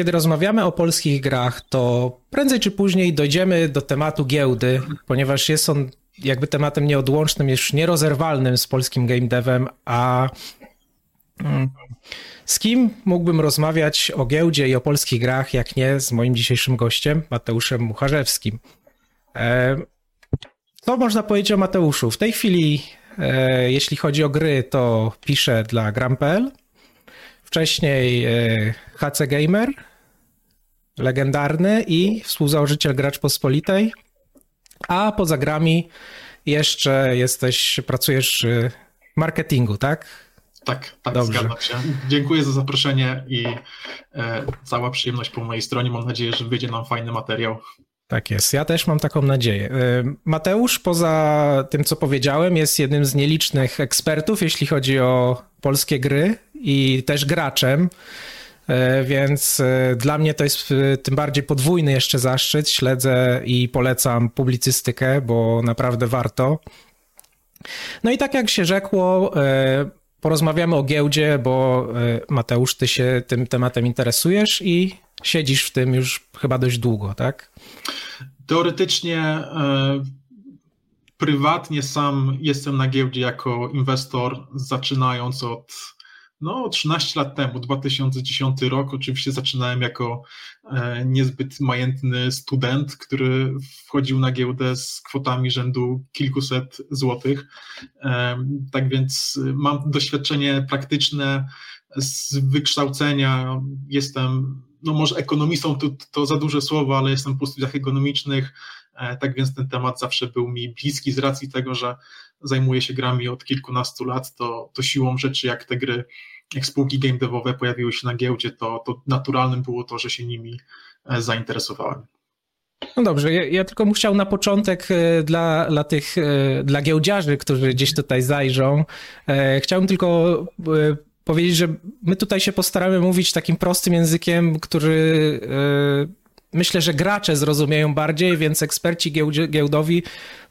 kiedy rozmawiamy o polskich grach, to prędzej czy później dojdziemy do tematu giełdy, ponieważ jest on jakby tematem nieodłącznym, już nierozerwalnym z polskim game devem, a mm, z kim mógłbym rozmawiać o giełdzie i o polskich grach, jak nie z moim dzisiejszym gościem, Mateuszem Mucharzewskim. E, co można powiedzieć o Mateuszu? W tej chwili, e, jeśli chodzi o gry, to pisze dla Gram.pl, wcześniej e, HC Gamer, legendarny i współzałożyciel Gracz Pospolitej, a poza grami jeszcze jesteś, pracujesz w marketingu, tak? Tak, tak, Dobrze. zgadzam się. Dziękuję za zaproszenie i e, cała przyjemność po mojej stronie. Mam nadzieję, że wyjdzie nam fajny materiał. Tak jest, ja też mam taką nadzieję. E, Mateusz, poza tym, co powiedziałem, jest jednym z nielicznych ekspertów, jeśli chodzi o polskie gry i też graczem. E, więc e, dla mnie to jest tym bardziej podwójny jeszcze zaszczyt. Śledzę i polecam publicystykę, bo naprawdę warto. No i tak jak się rzekło, porozmawiamy o giełdzie, bo Mateusz, ty się tym tematem interesujesz i siedzisz w tym już chyba dość długo, tak? Teoretycznie e, prywatnie sam jestem na giełdzie jako inwestor, zaczynając od no, 13 lat temu, 2010 rok. Oczywiście zaczynałem jako e, niezbyt majętny student, który wchodził na giełdę z kwotami rzędu kilkuset złotych. E, tak więc mam doświadczenie praktyczne z wykształcenia. Jestem no może ekonomistą to, to za duże słowo, ale jestem po studiach ekonomicznych, e, tak więc ten temat zawsze był mi bliski z racji tego, że zajmuję się grami od kilkunastu lat, to, to siłą rzeczy jak te gry, jak spółki game devowe pojawiły się na giełdzie, to, to naturalnym było to, że się nimi e, zainteresowałem. No dobrze, ja, ja, tylko bym chciał na początek e, dla, dla tych, dla giełdziarzy, którzy gdzieś tutaj zajrzą, chciałbym tylko powiedzieć, że my tutaj się postaramy mówić takim prostym językiem, który myślę, że gracze zrozumieją bardziej, więc eksperci giełdowi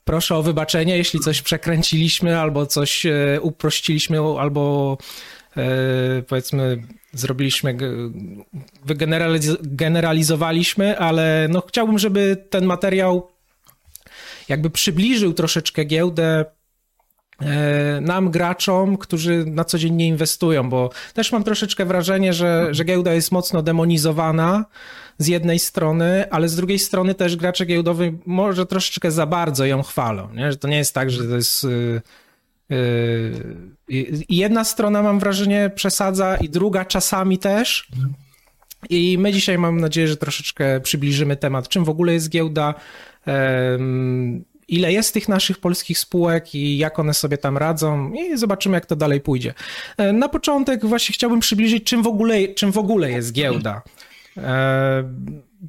proszę o wybaczenie, jeśli coś przekręciliśmy albo coś uprościliśmy albo powiedzmy zrobiliśmy, wygeneralizowaliśmy, ale no chciałbym, żeby ten materiał jakby przybliżył troszeczkę giełdę E, nam, graczom, którzy na co dzień nie inwestują, bo też mam troszeczkę wrażenie, że, że giełda jest mocno demonizowana z jednej strony, ale z drugiej strony też gracze giełdowi może troszeczkę za bardzo ją chwalą, nie? że to nie jest tak, że to jest... Yy, yy, jedna strona mam wrażenie przesadza i druga czasami też. I my dzisiaj mam nadzieję, że troszeczkę przybliżymy temat, czym w ogóle jest giełda, ile jest tych naszych polskich spółek i jak one sobie tam radzą i zobaczymy, jak to dalej pójdzie. E, na początek właśnie chciałbym przybliżyć, czym w ogóle, czym w ogóle jest giełda. E,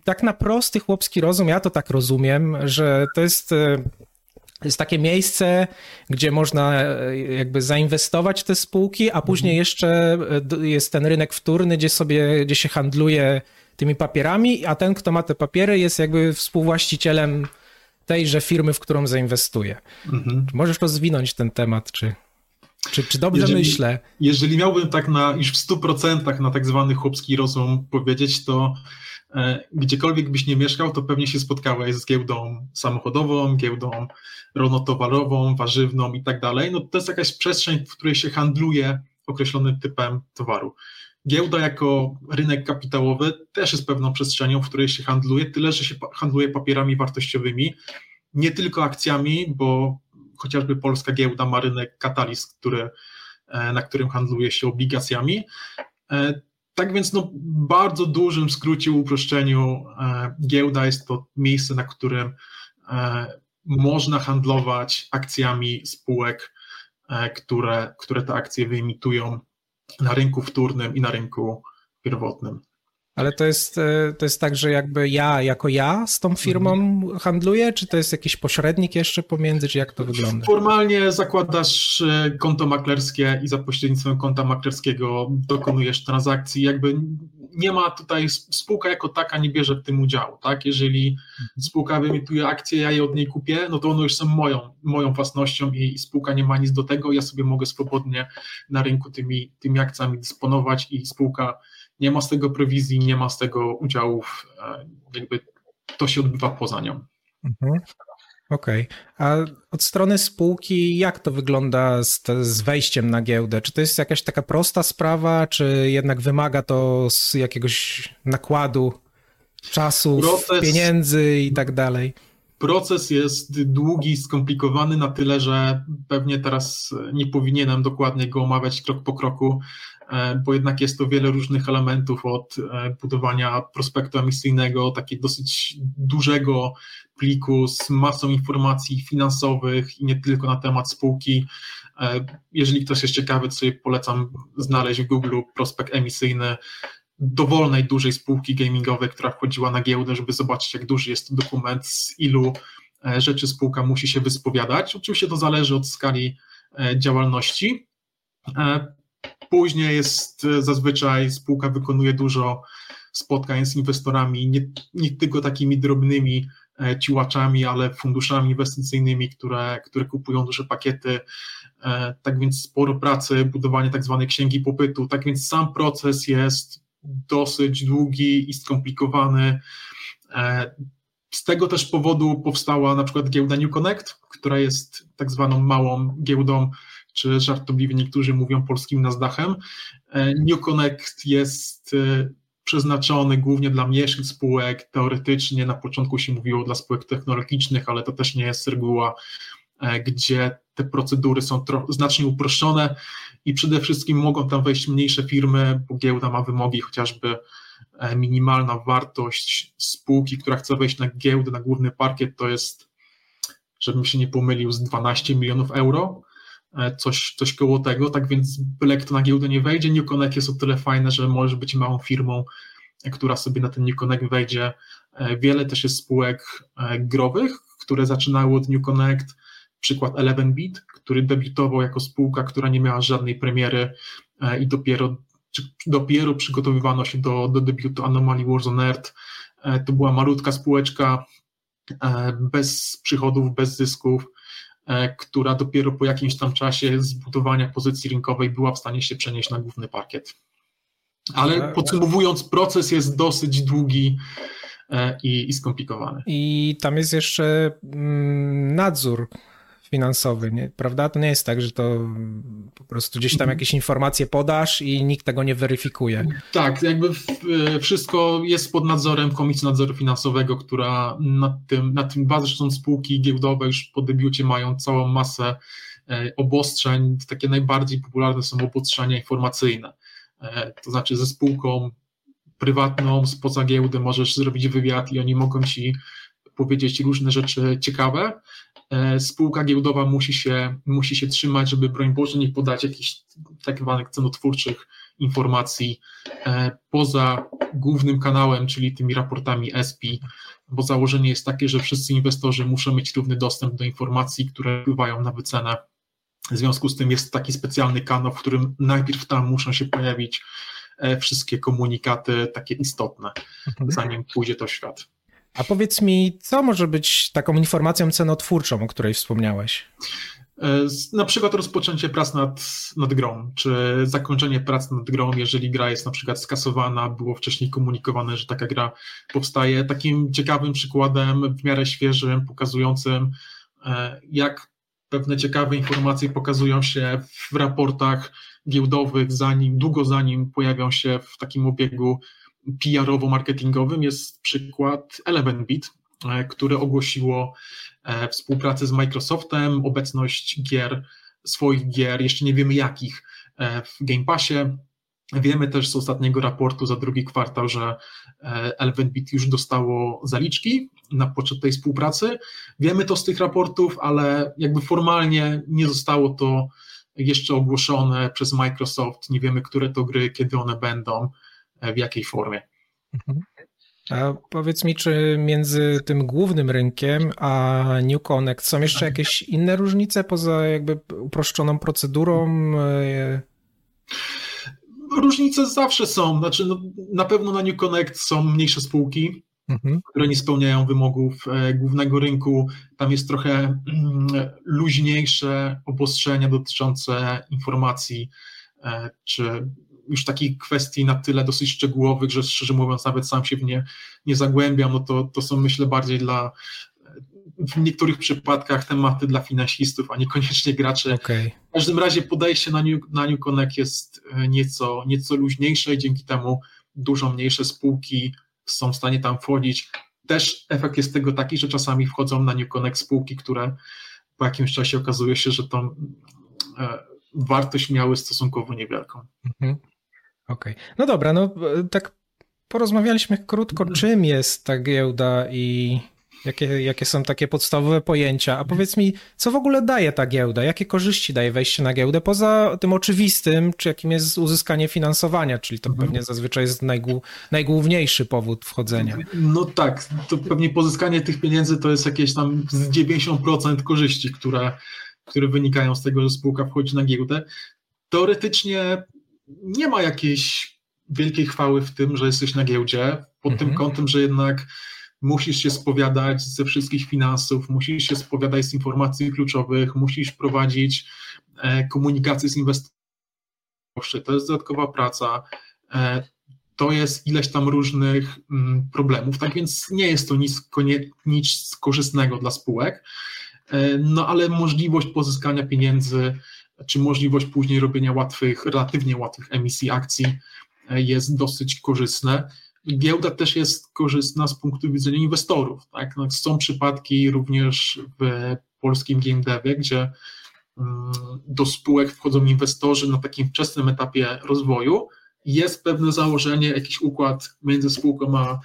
tak na prosty chłopski rozum, ja to tak rozumiem, że to jest e, jest takie miejsce, gdzie można jakby zainwestować w te spółki, a później mhm. jeszcze jest ten rynek wtórny, gdzie sobie, gdzie się handluje tymi papierami, a ten, kto ma te papiery, jest jakby współwłaścicielem tejże firmy, w którą zainwestuję. Mhm. Możesz rozwinąć ten temat, czy, czy, czy dobrze jeżeli, myślę? Jeżeli miałbym tak na, już w 100% na tak zwany chłopski rozum powiedzieć, to e, gdziekolwiek byś nie mieszkał, to pewnie się spotkałeś z giełdą samochodową, giełdą rolno-towarową, warzywną i tak dalej. No to jest jakaś przestrzeń, w której się handluje określonym typem towaru. Giełda jako rynek kapitałowy też jest pewną przestrzenią, w której się handluje, tyle że się handluje papierami wartościowymi, nie tylko akcjami, bo chociażby polska giełda ma rynek kataliz, który, e, na którym handluje się obligacjami. E, tak więc no, bardzo dużym skrócie, uproszczeniu e, giełda jest to miejsce, na którym można handlować akcjami spółek, które, które te akcje wyemitują na rynku wtórnym i na rynku pierwotnym. Ale to jest, e, to jest tak, że jakby ja jako ja z tą firmą mhm. handluję, czy to jest jakiś pośrednik jeszcze pomiędzy, czy jak to wygląda? Formalnie zakładasz e, konto maklerskie i za pośrednictwem konta maklerskiego dokonujesz transakcji. Jakby nie ma tutaj, spółka jako taka nie bierze w tym udziału, tak? Jeżeli mhm. spółka wyemituje akcje, ja je od niej kupię, no to one już są moją, moją własnością i spółka nie ma nic do tego, ja sobie mogę swobodnie na rynku tymi, tymi akcjami dysponować i spółka nie ma z tego prowizji, nie ma z tego udziałów, jakby to się odbywa poza nią. Mhm. Okej. Okay. A od strony spółki, jak to wygląda z, z, wejściem na giełdę? Czy to jest jakaś taka prosta sprawa, czy jednak wymaga to z jakiegoś nakładu czasu, pieniędzy i tak dalej? Proces jest długi, skomplikowany na tyle, że pewnie teraz nie powinienem dokładnie go omawiać krok po kroku, bo jednak jest to wiele różnych elementów od e, budowania prospektu emisyjnego, takiego dosyć dużego pliku z masą informacji finansowych i nie tylko na temat spółki. E, jeżeli ktoś jest ciekawy, to sobie polecam znaleźć w Google prospekt emisyjny dowolnej dużej spółki gamingowej, która wchodziła na giełdę, żeby zobaczyć, jak duży jest to dokument, z ilu e, rzeczy spółka musi się wyspowiadać. Oczywiście to zależy od skali e, działalności. Później jest zazwyczaj spółka wykonuje dużo spotkań z inwestorami, nie, nie tylko takimi drobnymi E, ciłaczami, ale funduszami inwestycyjnymi, które, które kupują duże pakiety. E, tak więc sporo pracy, budowanie tak zwanej księgi popytu. Tak więc sam proces jest dosyć długi i skomplikowany. E, z tego też powodu powstała na przykład giełda New Connect, która jest tak zwaną małą giełdą, czy żartobliwie niektórzy mówią polskim Nasdaqem. New Connect jest przeznaczony głównie dla mniejszych spółek. Teoretycznie na początku się mówiło dla spółek technologicznych, ale to też nie jest reguła, e, gdzie te procedury są znacznie uproszczone i przede wszystkim mogą tam wejść mniejsze firmy, bo giełda ma wymogi chociażby e, minimalna wartość spółki, która chce wejść na giełdę, na główny parkiet, to jest, żebym się nie pomylił, z 12 milionów euro, e, coś, coś koło tego, tak więc byle kto na giełdę nie wejdzie, New Connect jest o tyle fajne, że możesz być małą firmą, która sobie na ten New Connect wejdzie. E, wiele też jest spółek e, growych, które zaczynały od New Connect, przykład 11bit, który debiutował jako spółka, która nie miała żadnej premiery e, i dopiero, dopiero przygotowywano się do, do debiutu Anomaly Wars on Earth. To była malutka spółeczka bez przychodów, bez zysków, która dopiero po jakimś tam czasie zbudowania pozycji rynkowej była w stanie się przenieść na główny parkiet. Ale podsumowując, proces jest dosyć długi e, i, i skomplikowany. I tam jest jeszcze mm, nadzór finansowy, nie? prawda? To nie jest tak, że to po prostu gdzieś tam mhm. jakieś informacje podasz i nikt tego nie weryfikuje. Tak, jakby e, wszystko jest pod nadzorem Komisji Nadzoru Finansowego, która nad tym, nad tym bazą zresztą spółki giełdowe już po debiucie mają całą masę e, obostrzeń. Takie najbardziej popularne są obostrzenia informacyjne. E, to znaczy ze spółką prywatną spoza giełdy możesz zrobić wywiad i oni mogą ci powiedzieć różne rzeczy ciekawe. E, spółka giełdowa musi się, musi się trzymać, żeby broń Boże nie podać jakichś tak zwanych cenotwórczych informacji e, poza głównym kanałem, czyli tymi raportami SP, bo założenie jest takie, że wszyscy inwestorzy muszą mieć równy dostęp do informacji, które wpływają na wycenę w związku z tym jest taki specjalny kanał, w którym najpierw tam muszą się pojawić e, wszystkie komunikaty takie istotne, mhm. zanim pójdzie to w świat. A powiedz mi, co może być taką informacją cenotwórczą, o której wspomniałeś? E, na przykład rozpoczęcie prac nad, nad grą, czy zakończenie prac nad grą, jeżeli gra jest na przykład skasowana, było wcześniej komunikowane, że taka gra powstaje. Takim ciekawym przykładem, w miarę świeżym, pokazującym, e, jak pewne ciekawe informacje pokazują się w raportach giełdowych, zanim, długo zanim pojawią się w takim obiegu PR-owo-marketingowym. Jest przykład Elevenbit, e, które ogłosiło e, współpracę z Microsoftem, obecność gier, swoich gier, jeszcze nie wiemy jakich, e, w Game Passie. Wiemy też z ostatniego raportu za drugi kwartał, że Elevenbit już dostało zaliczki na poczet tej współpracy. Wiemy to z tych raportów, ale jakby formalnie nie zostało to jeszcze ogłoszone przez Microsoft. Nie wiemy, które to gry, kiedy one będą, w jakiej formie. Mhm. A powiedz mi, czy między tym głównym rynkiem a New Connect są jeszcze jakieś inne różnice poza jakby uproszczoną procedurą? Różnice zawsze są. Znaczy, no, na pewno na New Connect są mniejsze spółki, mhm. które nie spełniają wymogów e, głównego rynku. Tam jest trochę mm, luźniejsze obostrzenia dotyczące informacji, e, czy już takich kwestii na tyle dosyć szczegółowych, że szczerze mówiąc nawet sam się w nie nie zagłębiam, no to, to są myślę bardziej dla w niektórych przypadkach tematy dla finansistów, a niekoniecznie graczy. Okay. W każdym razie podejście na New, na New Connect jest e, nieco, nieco luźniejsze i dzięki temu dużo mniejsze spółki są w stanie tam wchodzić. Też efekt jest tego taki, że czasami wchodzą na New Connect spółki, które po jakimś czasie okazuje się, że tą e, wartość miały stosunkowo niewielką. Mhm. Okej. Okay. No dobra, no tak porozmawialiśmy krótko, czym jest ta giełda i Jakie, jakie są takie podstawowe pojęcia? A powiedz mi, co w ogóle daje ta giełda? Jakie korzyści daje wejście na giełdę? Poza tym oczywistym, czy jakim jest uzyskanie finansowania, czyli to mhm. pewnie zazwyczaj jest najgłu, najgłówniejszy powód wchodzenia. No tak, to pewnie pozyskanie tych pieniędzy to jest jakieś tam z 90% korzyści, które, które wynikają z tego, że spółka wchodzi na giełdę. Teoretycznie nie ma jakiejś wielkiej chwały w tym, że jesteś na giełdzie, pod mhm. tym kątem, że jednak musisz się spowiadać ze wszystkich finansów, musisz się spowiadać z informacji kluczowych, musisz prowadzić e, komunikację z inwestorami. To jest dodatkowa praca. E, to jest ileś tam różnych mm, problemów, tak więc nie jest to nic, nic korzystnego dla spółek, e, no ale możliwość pozyskania pieniędzy, czy możliwość później robienia łatwych, relatywnie łatwych emisji akcji jest dosyć korzystne. Giełda też jest korzystna z punktu widzenia inwestorów. Tak? No, są przypadki również w polskim game gdzie mm, do spółek wchodzą inwestorzy na takim wczesnym etapie rozwoju. Jest pewne założenie, jakiś układ między spółką a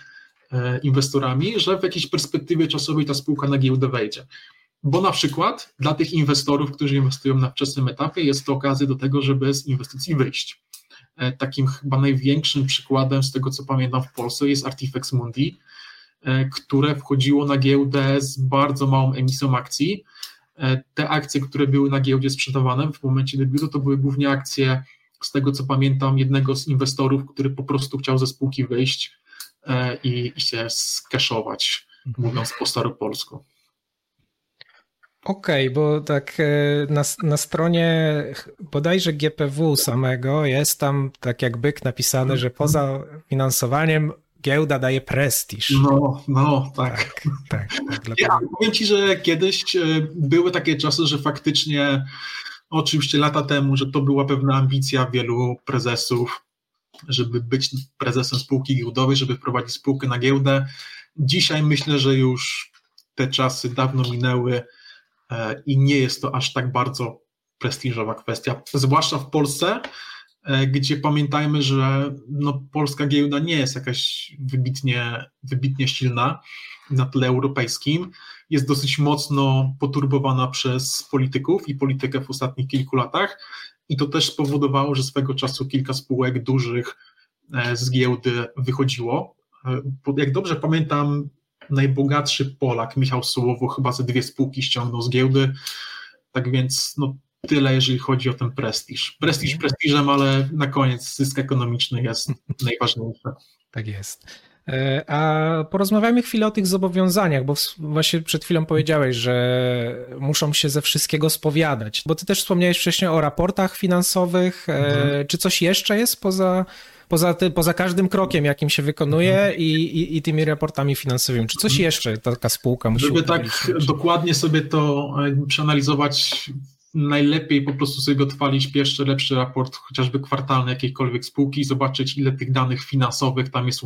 e, inwestorami, że w jakiejś perspektywie czasowej ta spółka na giełdę wejdzie. Bo na przykład dla tych inwestorów, którzy inwestują na wczesnym etapie, jest to okazja do tego, żeby z inwestycji wyjść. E, takim chyba największym przykładem z tego, co pamiętam w Polsce jest Artifex Mundi, e, które wchodziło na giełdę z bardzo małą emisją akcji. E, te akcje, które były na giełdzie sprzedawane w momencie debiutu, to były głównie akcje, z tego co pamiętam, jednego z inwestorów, który po prostu chciał ze spółki wyjść i, i się skeszować, mówiąc po staropolsku. Okej, okay, bo tak e, na, na stronie bodajże GPW samego jest tam tak jak byk napisane, że poza finansowaniem giełda daje prestiż. No, no, tak. tak, tak, tak ja powiem ci, że kiedyś e, były takie czasy, że faktycznie, oczywiście lata temu, że to była pewna ambicja wielu prezesów, żeby być prezesem spółki giełdowej, żeby wprowadzić spółkę na giełdę. Dzisiaj myślę, że już te czasy dawno minęły i nie jest to aż tak bardzo prestiżowa kwestia, zwłaszcza w Polsce, e, gdzie pamiętajmy, że no, polska giełda nie jest jakaś wybitnie, wybitnie silna na tle europejskim. Jest dosyć mocno poturbowana przez polityków i politykę w ostatnich kilku latach. I to też spowodowało, że swego czasu kilka spółek dużych e, z giełdy wychodziło. Jak dobrze pamiętam, najbogatszy Polak, Michał Sołowo, chyba ze dwie spółki ściągnął z giełdy. Tak więc no, tyle, jeżeli chodzi o ten prestiż. Prestiż prestiżem, ale na koniec zysk ekonomiczny jest najważniejszy. Tak jest. E, a porozmawiajmy chwilę o tych zobowiązaniach, bo właśnie przed chwilą powiedziałeś, że muszą się ze wszystkiego spowiadać. Bo ty też wspomniałeś wcześniej o raportach finansowych. E, mhm. Czy coś jeszcze jest poza poza, ty, poza każdym krokiem, jakim się wykonuje mhm. i, i, i, tymi raportami finansowymi. Czy coś jeszcze taka spółka musi Żeby tak dokładnie sobie to przeanalizować, najlepiej po prostu sobie go trwalić pierwszy, lepszy raport, chociażby kwartalny jakiejkolwiek spółki i zobaczyć, ile tych danych finansowych tam jest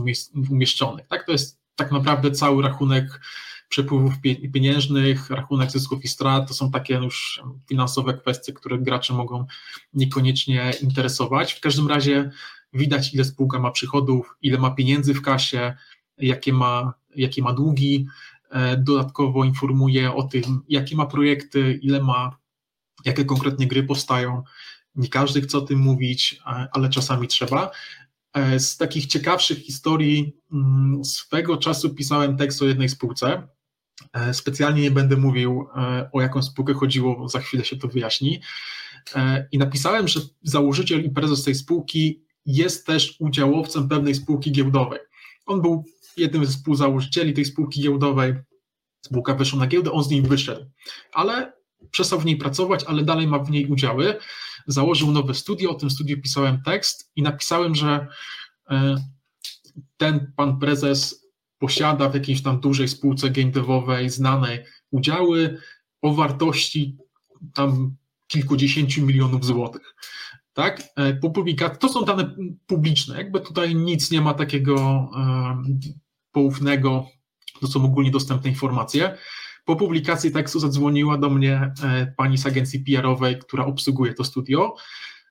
umieszczonych. Tak, to jest tak naprawdę cały rachunek przepływów pieniężnych, rachunek zysków i strat, to są takie już finansowe kwestie, które gracze mogą niekoniecznie interesować. W każdym razie widać, ile spółka ma przychodów, ile ma pieniędzy w kasie, jakie ma, jakie ma długi. E, dodatkowo informuje o tym, jakie ma projekty, ile ma, jakie konkretnie gry powstają. Nie każdy chce o tym mówić, e, ale czasami trzeba. E, z takich ciekawszych historii, mm, swego czasu pisałem tekst o jednej spółce. Specjalnie nie będę mówił, o jaką spółkę chodziło, za chwilę się to wyjaśni. I napisałem, że założyciel i prezes tej spółki jest też udziałowcem pewnej spółki giełdowej. On był jednym ze współzałożycieli tej spółki giełdowej. Spółka weszła na giełdę, on z niej wyszedł, ale przestał w niej pracować, ale dalej ma w niej udziały. założył nowe studio, o tym studiu pisałem tekst i napisałem, że e, ten pan prezes posiada w jakiejś tam dużej spółce game devowej znanej udziały o wartości tam kilkudziesięciu milionów złotych. Tak? E, po publikacji, to są dane publiczne, jakby tutaj nic nie ma takiego e, poufnego, to są ogólnie dostępne informacje. Po publikacji tekstu zadzwoniła do mnie e, pani z agencji PR-owej, która obsługuje to studio,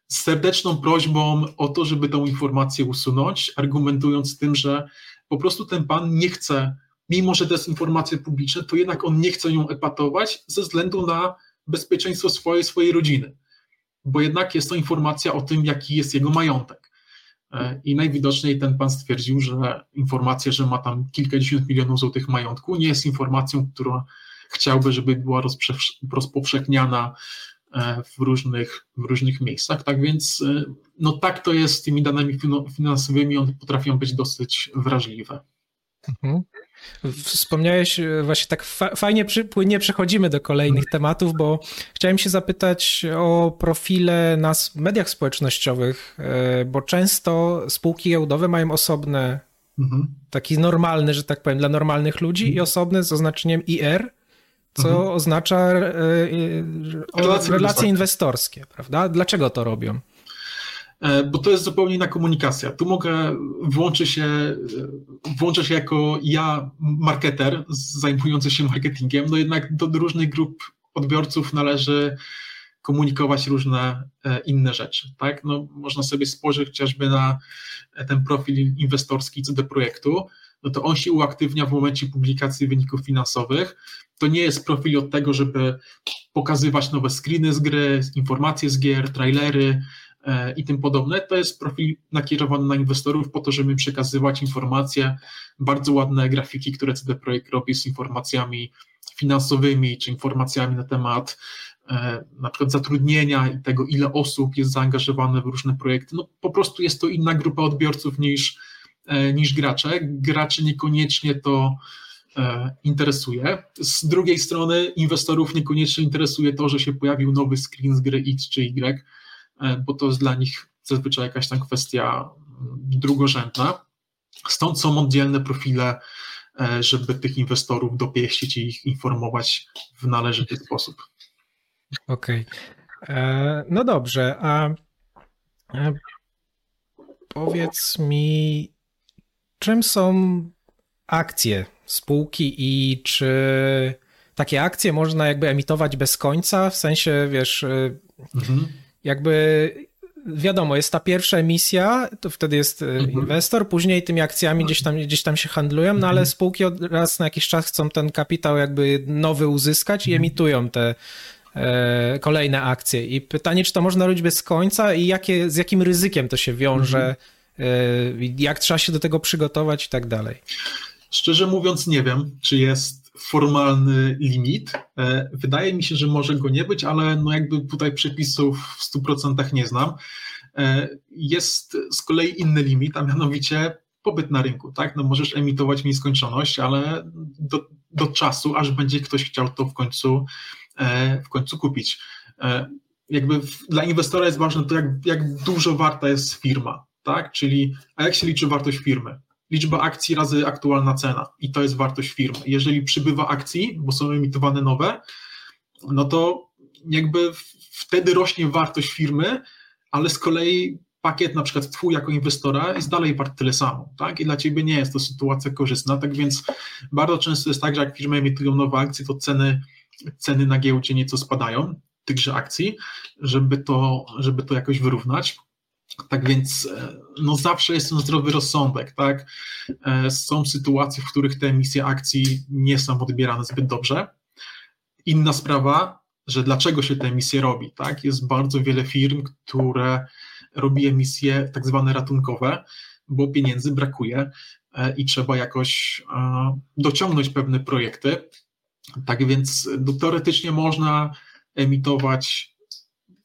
z serdeczną prośbą o to, żeby tą informację usunąć, argumentując tym, że po prostu ten pan nie chce, mimo że to jest informacja publiczna, to jednak on nie chce ją epatować ze względu na bezpieczeństwo swojej, swojej rodziny, bo jednak jest to informacja o tym, jaki jest jego majątek. E, I najwidoczniej ten pan stwierdził, że informacja, że ma tam kilkadziesiąt milionów złotych majątku, nie jest informacją, która chciałby, żeby była rozpowszechniana e, w różnych, w różnych miejscach. Tak więc, e, no tak to jest z tymi danymi finansowymi, one potrafią być dosyć wrażliwe. Mhm. Wspomniałeś e, właśnie tak fajnie, płynnie przechodzimy do kolejnych mhm. tematów, bo chciałem się zapytać o profile na mediach społecznościowych, bo często spółki giełdowe mają osobne, mhm. taki normalny, że tak powiem, dla normalnych ludzi i osobne z oznaczeniem IR, co mhm. oznacza e, e, relacje, relacje inwestorskie, prawda? Dlaczego to robią? E, bo to jest zupełnie inna komunikacja. Tu mogę, włączę się, włączę się jako ja, marketer zajmujący się marketingiem, no jednak do różnych grup odbiorców należy komunikować różne inne rzeczy. Tak? No, można sobie spojrzeć chociażby na ten profil inwestorski CD projektu, no to on się uaktywnia w momencie publikacji wyników finansowych. To nie jest profil od tego, żeby pokazywać nowe screeny z gry, informacje z gier, trailery e, i tym podobne. To jest profil nakierowany na inwestorów po to, żeby przekazywać informacje, bardzo ładne grafiki, które CD Projekt robi z informacjami finansowymi, czy informacjami na temat e, na przykład zatrudnienia i tego, ile osób jest zaangażowane w różne projekty. No, po prostu jest to inna grupa odbiorców niż E, niż gracze. Graczy niekoniecznie to e, interesuje. Z drugiej strony inwestorów niekoniecznie interesuje to, że się pojawił nowy screen z gry X czy Y, e, bo to jest dla nich zazwyczaj jakaś tam kwestia mm, drugorzędna. Stąd są oddzielne profile, żeby tych inwestorów dopieścić i ich informować w należyty sposób. Okej. Okay. No dobrze, a powiedz mi, czym są akcje spółki i czy takie akcje można jakby emitować bez końca, w sensie, wiesz, mhm. Jakby wiadomo, jest ta pierwsza emisja, to wtedy jest y, mhm. inwestor, później tymi akcjami gdzieś tam, gdzieś tam się handlują, no ale mhm. spółki od raz na jakiś czas chcą ten kapitał jakby nowy uzyskać i mhm. emitują te e, kolejne akcje. I pytanie, czy to można robić bez końca i jakie, z jakim ryzykiem to się wiąże mhm. E, jak trzeba się do tego przygotować i tak dalej? Szczerze mówiąc, nie wiem, czy jest formalny limit. E, wydaje mi się, że może go nie być, ale no jakby tutaj przepisów w 100% nie znam. E, jest z kolei inny limit, a mianowicie pobyt na rynku, tak? No możesz emitować nieskończoność, ale do, do czasu, aż będzie ktoś chciał to w końcu, w końcu kupić. Jakby dla inwestora jest ważne to, jak, jak dużo warta jest firma, tak? Czyli a jak się liczy wartość firmy? Liczba akcji razy aktualna cena i to jest wartość firmy. Jeżeli przybywa akcji, bo są emitowane nowe, no to jakby wtedy rośnie wartość firmy, ale z kolei pakiet na przykład twój jako inwestora jest dalej wart tyle samo, tak? I dla ciebie nie jest to sytuacja korzystna, tak więc bardzo często jest tak, że jak firmy emitują nowe akcje, to ceny, ceny na giełdzie nieco spadają tychże akcji, żeby to, żeby to jakoś wyrównać. Tak więc e, no zawsze jest ten zdrowy rozsądek, tak? E, są sytuacje, w których te emisje akcji nie są odbierane zbyt dobrze. Inna sprawa, że dlaczego się te emisje robi, tak? Jest bardzo wiele firm, które robi emisje tak zwane ratunkowe, bo pieniędzy brakuje e, i trzeba jakoś dociągnąć pewne projekty. Tak więc no, teoretycznie można emitować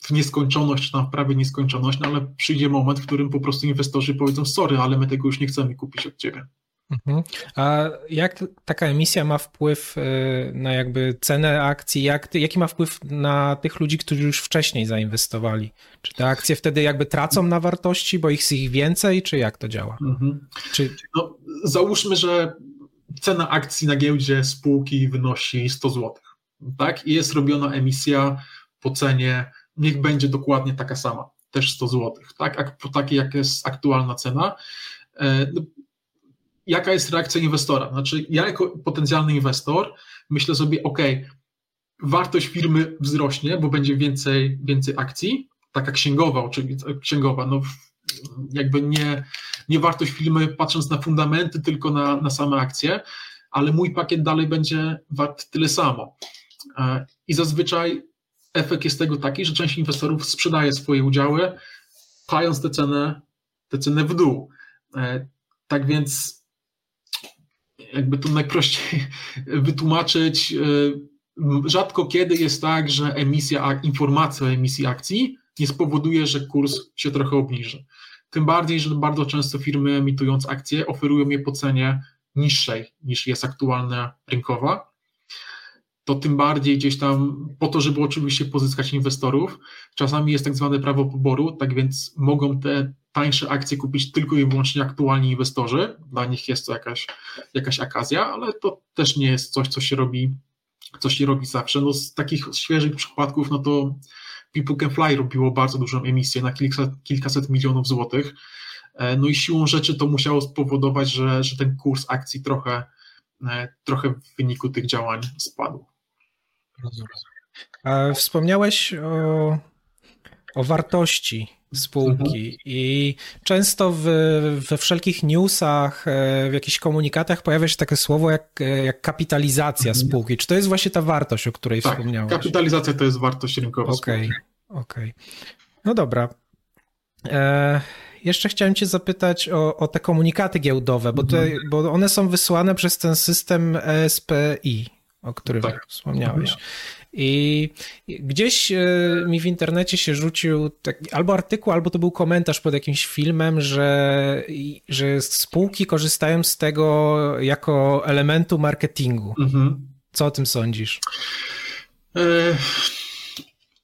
w nieskończoność, czy tam w prawie nieskończoność, no ale przyjdzie moment, w którym po prostu inwestorzy powiedzą, sorry, ale my tego już nie chcemy kupić od ciebie. Mhm. A jak taka emisja ma wpływ y, na jakby cenę akcji? Jak, jaki ma wpływ na tych ludzi, którzy już wcześniej zainwestowali? Czy te akcje wtedy jakby tracą na wartości, bo ich jest ich więcej, czy jak to działa? Mhm. Czy... No, załóżmy, że cena akcji na giełdzie spółki wynosi 100 zł, tak? I jest robiona emisja po cenie, niech będzie dokładnie taka sama, też 100 zł, tak? Po takiej, jak jest aktualna cena. E, no, jaka jest reakcja inwestora? Znaczy, ja jako potencjalny inwestor myślę sobie, ok, wartość firmy wzrośnie, bo będzie więcej, więcej akcji, taka księgowa, oczywiście, księgowa, no jakby nie, nie wartość firmy patrząc na fundamenty, tylko na, na same akcje, ale mój pakiet dalej będzie wart tyle samo. E, I zazwyczaj efekt jest tego taki, że część inwestorów sprzedaje swoje udziały, pając tę cenę, tę cenę w dół. E, tak więc jakby to najprościej wytłumaczyć, e, rzadko kiedy jest tak, że emisja, informacja o emisji akcji nie spowoduje, że kurs się trochę obniży. Tym bardziej, że bardzo często firmy emitując akcje oferują je po cenie niższej niż jest aktualna rynkowa. To tym bardziej gdzieś tam po to, żeby oczywiście pozyskać inwestorów. Czasami jest tak zwane prawo poboru, tak więc mogą te tańsze akcje kupić tylko i wyłącznie aktualni inwestorzy. Dla nich jest to jakaś, jakaś okazja, ale to też nie jest coś, co się robi, co się robi zawsze. No z takich świeżych przypadków, no to People Can Fly robiło bardzo dużą emisję na kilkaset, kilkaset milionów złotych. E, no i siłą rzeczy to musiało spowodować, że, że ten kurs akcji trochę, e, trochę w wyniku tych działań spadł. Rozumiem. Wspomniałeś o, o wartości spółki mhm. i często w, we wszelkich newsach, e, w jakichś komunikatach pojawia się takie słowo jak, e, jak kapitalizacja mhm. spółki. Czy to jest właśnie ta wartość, o której tak, wspomniałeś? kapitalizacja to jest wartość rynkowa Okej, okay, okej. Okay. No dobra. E, jeszcze chciałem cię zapytać o, o te komunikaty giełdowe, bo, te, mhm. bo one są wysłane przez ten system ESPI, o którym tak. wspomniałeś. I gdzieś e, mi w internecie się rzucił taki, albo artykuł, albo to był komentarz pod jakimś filmem, że, że spółki korzystają z tego jako elementu marketingu. Mhm. Co o tym sądzisz? E,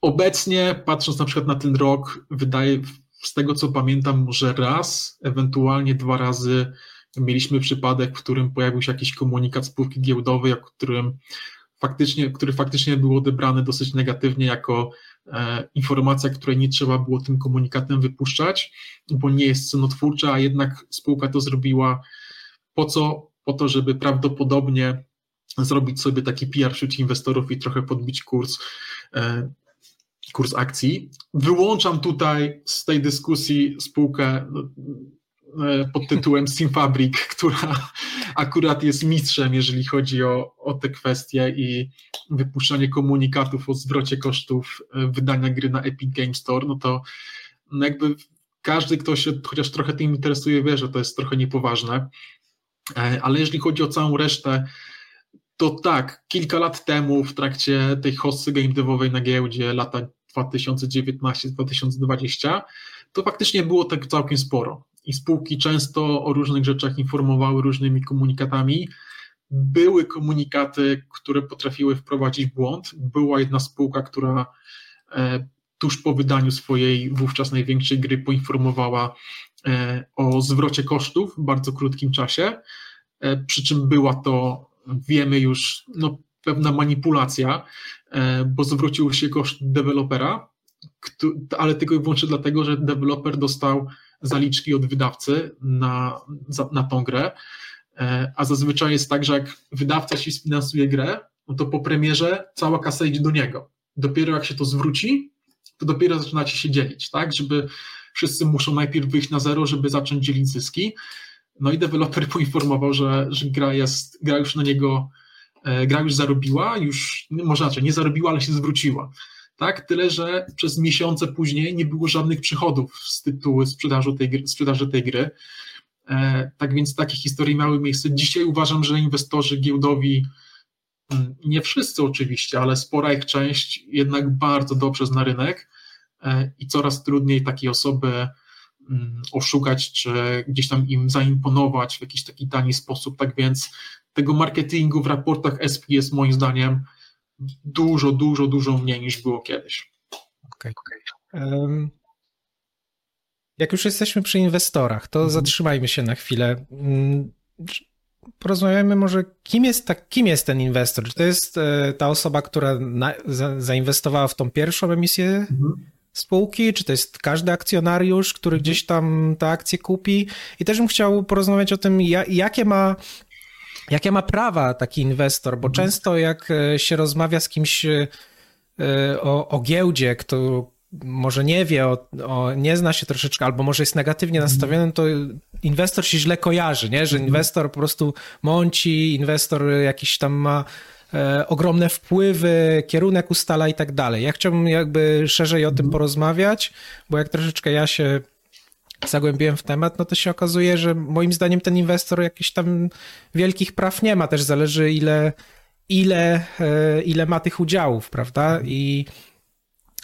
obecnie, patrząc na przykład na ten rok, wydaje, z tego co pamiętam, może raz, ewentualnie dwa razy mieliśmy przypadek, w którym pojawił się jakiś komunikat spółki giełdowej, o którym faktycznie, który faktycznie był odebrany dosyć negatywnie jako e, informacja, której nie trzeba było tym komunikatem wypuszczać, bo nie jest cenotwórcza, a jednak spółka to zrobiła po co? Po to, żeby prawdopodobnie zrobić sobie taki PR wśród inwestorów i trochę podbić kurs, e, kurs akcji. Wyłączam tutaj z tej dyskusji spółkę pod tytułem Simfabric, która akurat jest mistrzem, jeżeli chodzi o, o te kwestie i wypuszczanie komunikatów o zwrocie kosztów e, wydania gry na Epic Game Store, no to no jakby każdy, kto się chociaż trochę tym interesuje, wie, że to jest trochę niepoważne. E, ale jeżeli chodzi o całą resztę, to tak, kilka lat temu w trakcie tej hossy game devowej na giełdzie, lata 2019-2020, to faktycznie było tak całkiem sporo i spółki często o różnych rzeczach informowały różnymi komunikatami. Były komunikaty, które potrafiły wprowadzić błąd. Była jedna spółka, która e, tuż po wydaniu swojej wówczas największej gry poinformowała e, o zwrocie kosztów w bardzo krótkim czasie, e, przy czym była to, wiemy już, no, pewna manipulacja, bo zwrócił się koszt dewelopera, ale tylko i wyłącznie dlatego, że deweloper dostał zaliczki od wydawcy na, na tą grę, e, a zazwyczaj jest tak, że jak wydawca ci sfinansuje grę, no to po premierze cała kasa idzie do niego. Dopiero jak się to zwróci, to dopiero zaczynacie się dzielić, tak, żeby wszyscy muszą najpierw wyjść na zero, żeby zacząć dzielić zyski. No i deweloper poinformował, że, że gra jest, gra już na niego, e, gra już zarobiła, już, może inaczej, nie zarobiła, ale się zwróciła tak? Tyle, że przez miesiące później nie było żadnych przychodów z tytułu sprzedaży tej, sprzedaży tej gry. E, tak więc takie historie miały miejsce. Dzisiaj uważam, że inwestorzy giełdowi, mm, nie wszyscy oczywiście, ale spora ich część jednak bardzo dobrze zna rynek e, i coraz trudniej takie osoby mm, oszukać, czy gdzieś tam im zaimponować w jakiś taki tani sposób. Tak więc tego marketingu w raportach SP jest moim zdaniem dużo, dużo, dużo mniej niż było kiedyś. Okay. Um, jak już jesteśmy przy inwestorach, to mhm. zatrzymajmy się na chwilę. Mm, porozmawiajmy może, kim jest, ta, kim jest ten inwestor? Czy to jest e, ta osoba, która na, za, zainwestowała w tą pierwszą emisję mhm. spółki, czy to jest każdy akcjonariusz, który gdzieś tam te akcje kupi? I też bym chciał porozmawiać o tym, jakie ma jakie ma prawa taki inwestor, bo mhm. często jak e, się rozmawia z kimś e, o, o giełdzie, kto może nie wie, o, o, nie zna się troszeczkę, albo może jest negatywnie mhm. nastawiony, to inwestor się źle kojarzy, nie? że mhm. inwestor po prostu mąci, inwestor jakiś tam ma e, ogromne wpływy, kierunek ustala i tak dalej. Ja chciałbym jakby szerzej o tym porozmawiać, bo jak troszeczkę ja się zagłębiłem w temat, no to się okazuje, że moim zdaniem ten inwestor jakichś tam wielkich praw nie ma, też zależy ile, ile, e, ile ma tych udziałów, prawda? I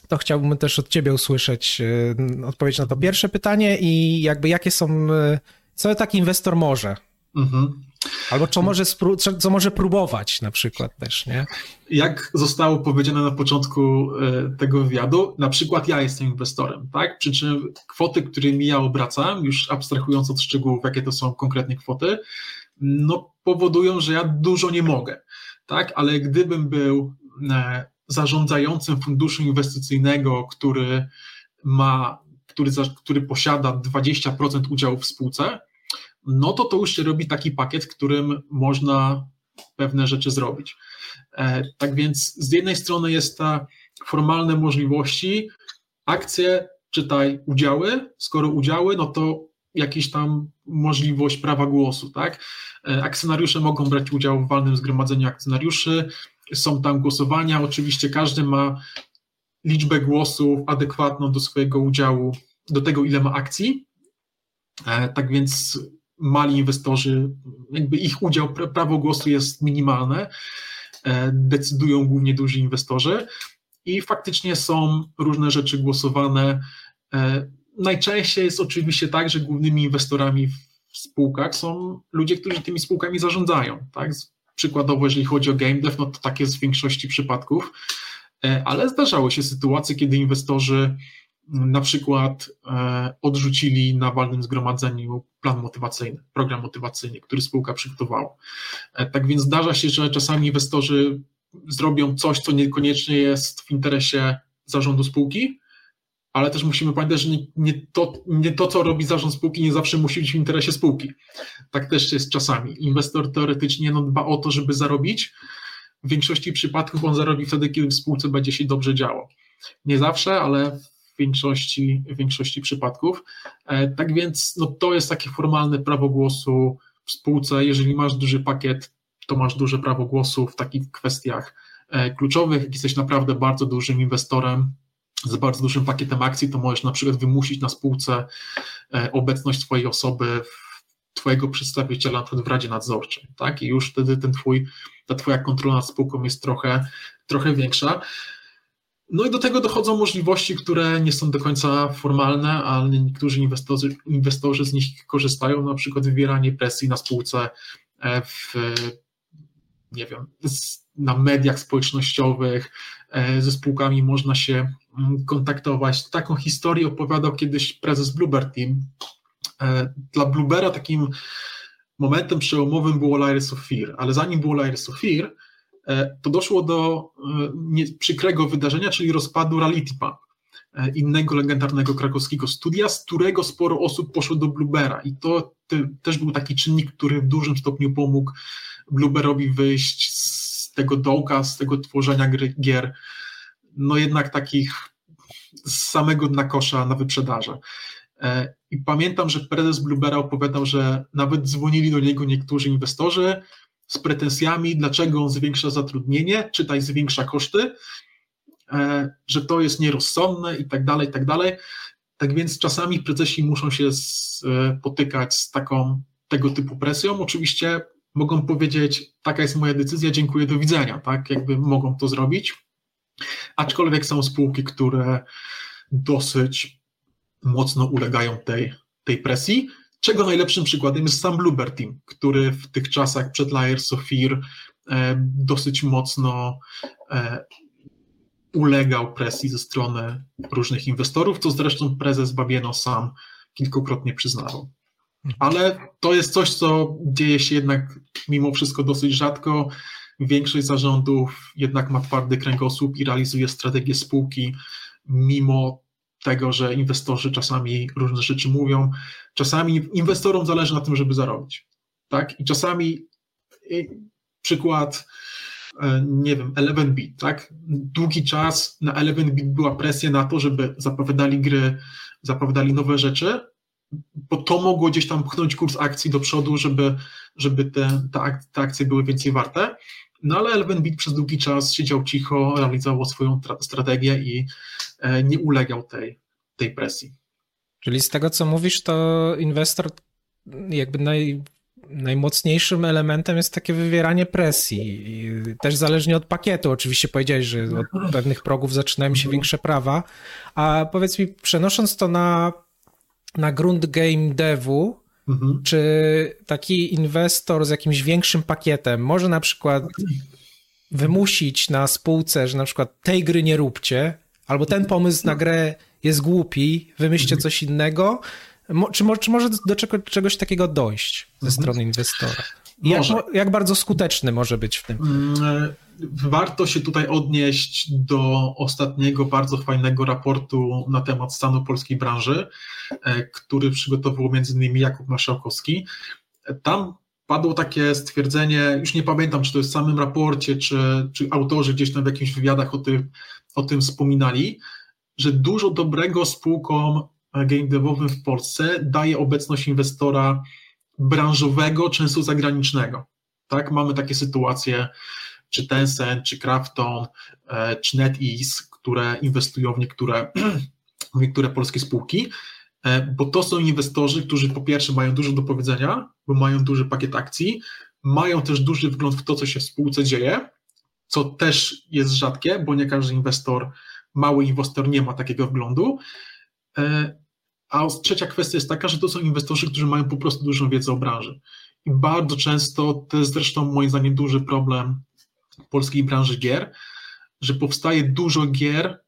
to chciałbym też od ciebie usłyszeć e, odpowiedź na to pierwsze pytanie i jakby jakie są, e, co taki inwestor może? Mhm. Albo co może, co może próbować na przykład też, nie? Jak zostało powiedziane na początku e, tego wywiadu, na przykład ja jestem inwestorem, tak? Przy czym kwoty, którymi ja obracam, już abstrahując od szczegółów, jakie to są konkretnie kwoty, no powodują, że ja dużo nie mogę, tak? Ale gdybym był zarządzającym funduszu inwestycyjnego, który ma, który, który posiada 20% udziału w spółce, no to to już się robi taki pakiet, w którym można pewne rzeczy zrobić. E, tak więc z jednej strony jest ta formalne możliwości, akcje, czytaj udziały, skoro udziały, no to jakiś tam możliwość prawa głosu, tak? E, akcjonariusze mogą brać udział w walnym zgromadzeniu akcjonariuszy, są tam głosowania. Oczywiście każdy ma liczbę głosów adekwatną do swojego udziału, do tego, ile ma akcji. E, tak więc mali inwestorzy, jakby ich udział, prawo głosu jest minimalne. E, decydują głównie duzi inwestorzy i faktycznie są różne rzeczy głosowane. E, najczęściej jest oczywiście tak, że głównymi inwestorami w spółkach są ludzie, którzy tymi spółkami zarządzają. Tak? Przykładowo, jeżeli chodzi o game dev, no to tak jest w większości przypadków, e, ale zdarzały się sytuacje, kiedy inwestorzy na przykład e, odrzucili na walnym zgromadzeniu plan motywacyjny, program motywacyjny, który spółka przygotowała. E, tak więc zdarza się, że czasami inwestorzy zrobią coś, co niekoniecznie jest w interesie zarządu spółki, ale też musimy pamiętać, że nie, nie, to, nie to, co robi zarząd spółki, nie zawsze musi być w interesie spółki. Tak też jest czasami. Inwestor teoretycznie no, dba o to, żeby zarobić. W większości przypadków on zarobi wtedy, kiedy w spółce będzie się dobrze działo. Nie zawsze, ale w większości, w większości przypadków. E, tak więc no, to jest takie formalne prawo głosu w spółce. Jeżeli masz duży pakiet, to masz duże prawo głosu w takich kwestiach e, kluczowych. Jak jesteś naprawdę bardzo dużym inwestorem, z bardzo dużym pakietem akcji, to możesz na przykład wymusić na spółce e, obecność swojej osoby, twojego przedstawiciela na w Radzie Nadzorczej, tak? I już wtedy ten twój, ta twoja kontrola nad spółką jest trochę, trochę większa. No i do tego dochodzą możliwości, które nie są do końca formalne, ale niektórzy inwestorzy, inwestorzy z nich korzystają, na przykład wywieranie presji na spółce e, w, nie wiem, na mediach społecznościowych, e, ze spółkami można się mm, kontaktować. Taką historię opowiadał kiedyś prezes Bluebird Team. E, dla Bluebera takim momentem przełomowym było Layers of Fear, ale zanim było Layers of Fear, to doszło do przykrego wydarzenia, czyli rozpadu Reality Pub, innego legendarnego krakowskiego studia, z którego sporo osób poszło do Bluebera i to też był taki czynnik, który w dużym stopniu pomógł Blueberowi wyjść z tego dołka, z tego tworzenia gier, no jednak takich z samego dna kosza na wyprzedaże. E, I pamiętam, że prezes Bluebera opowiadał, że nawet dzwonili do niego niektórzy inwestorzy z pretensjami, dlaczego on zwiększa zatrudnienie, czytaj zwiększa koszty, e, że to jest nierozsądne i tak dalej, i tak dalej. Tak więc czasami prezesi muszą się spotykać e, z taką tego typu presją. Oczywiście mogą powiedzieć, taka jest moja decyzja, dziękuję, do widzenia, tak, jakby mogą to zrobić, aczkolwiek są spółki, które dosyć mocno ulegają tej, tej presji, czego najlepszym przykładem jest sam Bluebird Team, który w tych czasach przed Layers of Fear e, dosyć mocno e, ulegał presji ze strony różnych inwestorów, co zresztą prezes Babieno sam kilkukrotnie przyznawał. Ale to jest coś, co dzieje się jednak mimo wszystko dosyć rzadko. Większość zarządów jednak ma twardy kręgosłup i realizuje strategię spółki, mimo tego, że inwestorzy czasami różne rzeczy mówią. Czasami inwestorom zależy na tym, żeby zarobić. Tak? I czasami przykład, e, nie wiem, 11bit, tak? Długi czas na 11bit była presja na to, żeby zapowiadali gry, zapowiadali nowe rzeczy, bo to mogło gdzieś tam pchnąć kurs akcji do przodu, żeby, żeby te, te akcje były więcej warte. No ale Elven Beat przez długi czas siedział cicho, realizował swoją strategię i e, nie ulegał tej, tej presji. Czyli z tego, co mówisz, to inwestor jakby naj, najmocniejszym elementem jest takie wywieranie presji. I też zależnie od pakietu. Oczywiście powiedziałeś, że od pewnych progów zaczynają się większe prawa. A powiedz mi, przenosząc to na, na grunt game devu, Mhm. Czy taki inwestor z jakimś większym pakietem może na przykład wymusić na spółce, że na przykład tej gry nie róbcie, albo ten pomysł na grę jest głupi, wymyślcie coś innego, czy, czy może do czego, czegoś takiego dojść ze mhm. strony inwestora? Jak, jak, bardzo skuteczny może być w tym? Mm, warto się tutaj odnieść do ostatniego bardzo fajnego raportu na temat stanu polskiej branży, e, który przygotował między innymi Jakub Marszałkowski. Tam padło takie stwierdzenie, już nie pamiętam, czy to jest w samym raporcie, czy, czy autorzy gdzieś tam w jakichś wywiadach o tym, o tym wspominali, że dużo dobrego spółkom game devowym w Polsce daje obecność inwestora branżowego, często zagranicznego. Tak, mamy takie sytuacje, czy Tencent, czy Krafton, e, czy NetEase, które inwestują w niektóre, w niektóre polskie spółki, e, bo to są inwestorzy, którzy po pierwsze mają dużo do powiedzenia, bo mają duży pakiet akcji, mają też duży wgląd w to, co się w spółce dzieje, co też jest rzadkie, bo nie każdy inwestor, mały inwestor nie ma takiego wglądu. A trzecia kwestia jest taka, że to są inwestorzy, którzy mają po prostu dużą wiedzę o branży. I bardzo często, to jest zresztą moim zdaniem duży problem polskiej branży gier, że powstaje dużo gier,